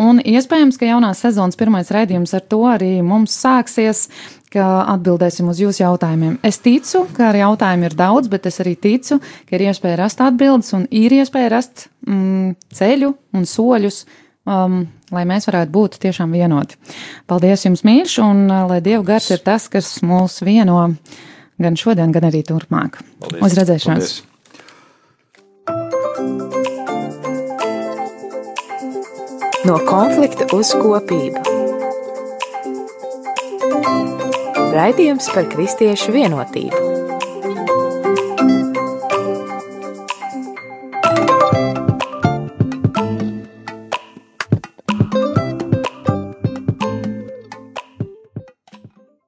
Un iespējams, ka jaunās sezonas pirmais raidījums ar to arī mums sāksies, ka atbildēsim uz jūsu jautājumiem. Es ticu, ka ar jautājumiem ir daudz, bet es arī ticu, ka ir iespēja rast atbildes un ir iespēja rast mm, ceļu un soļus um, lai mēs varētu būt tiešām vienoti. Paldies jums, mīļš, un lai Dieva gars ir tas, kas mūs vieno gan šodien, gan arī turpmāk. Paldies. Uz redzēšanos! Paldies. No konflikta uz kopību. Raidījums par kristiešu vienotību.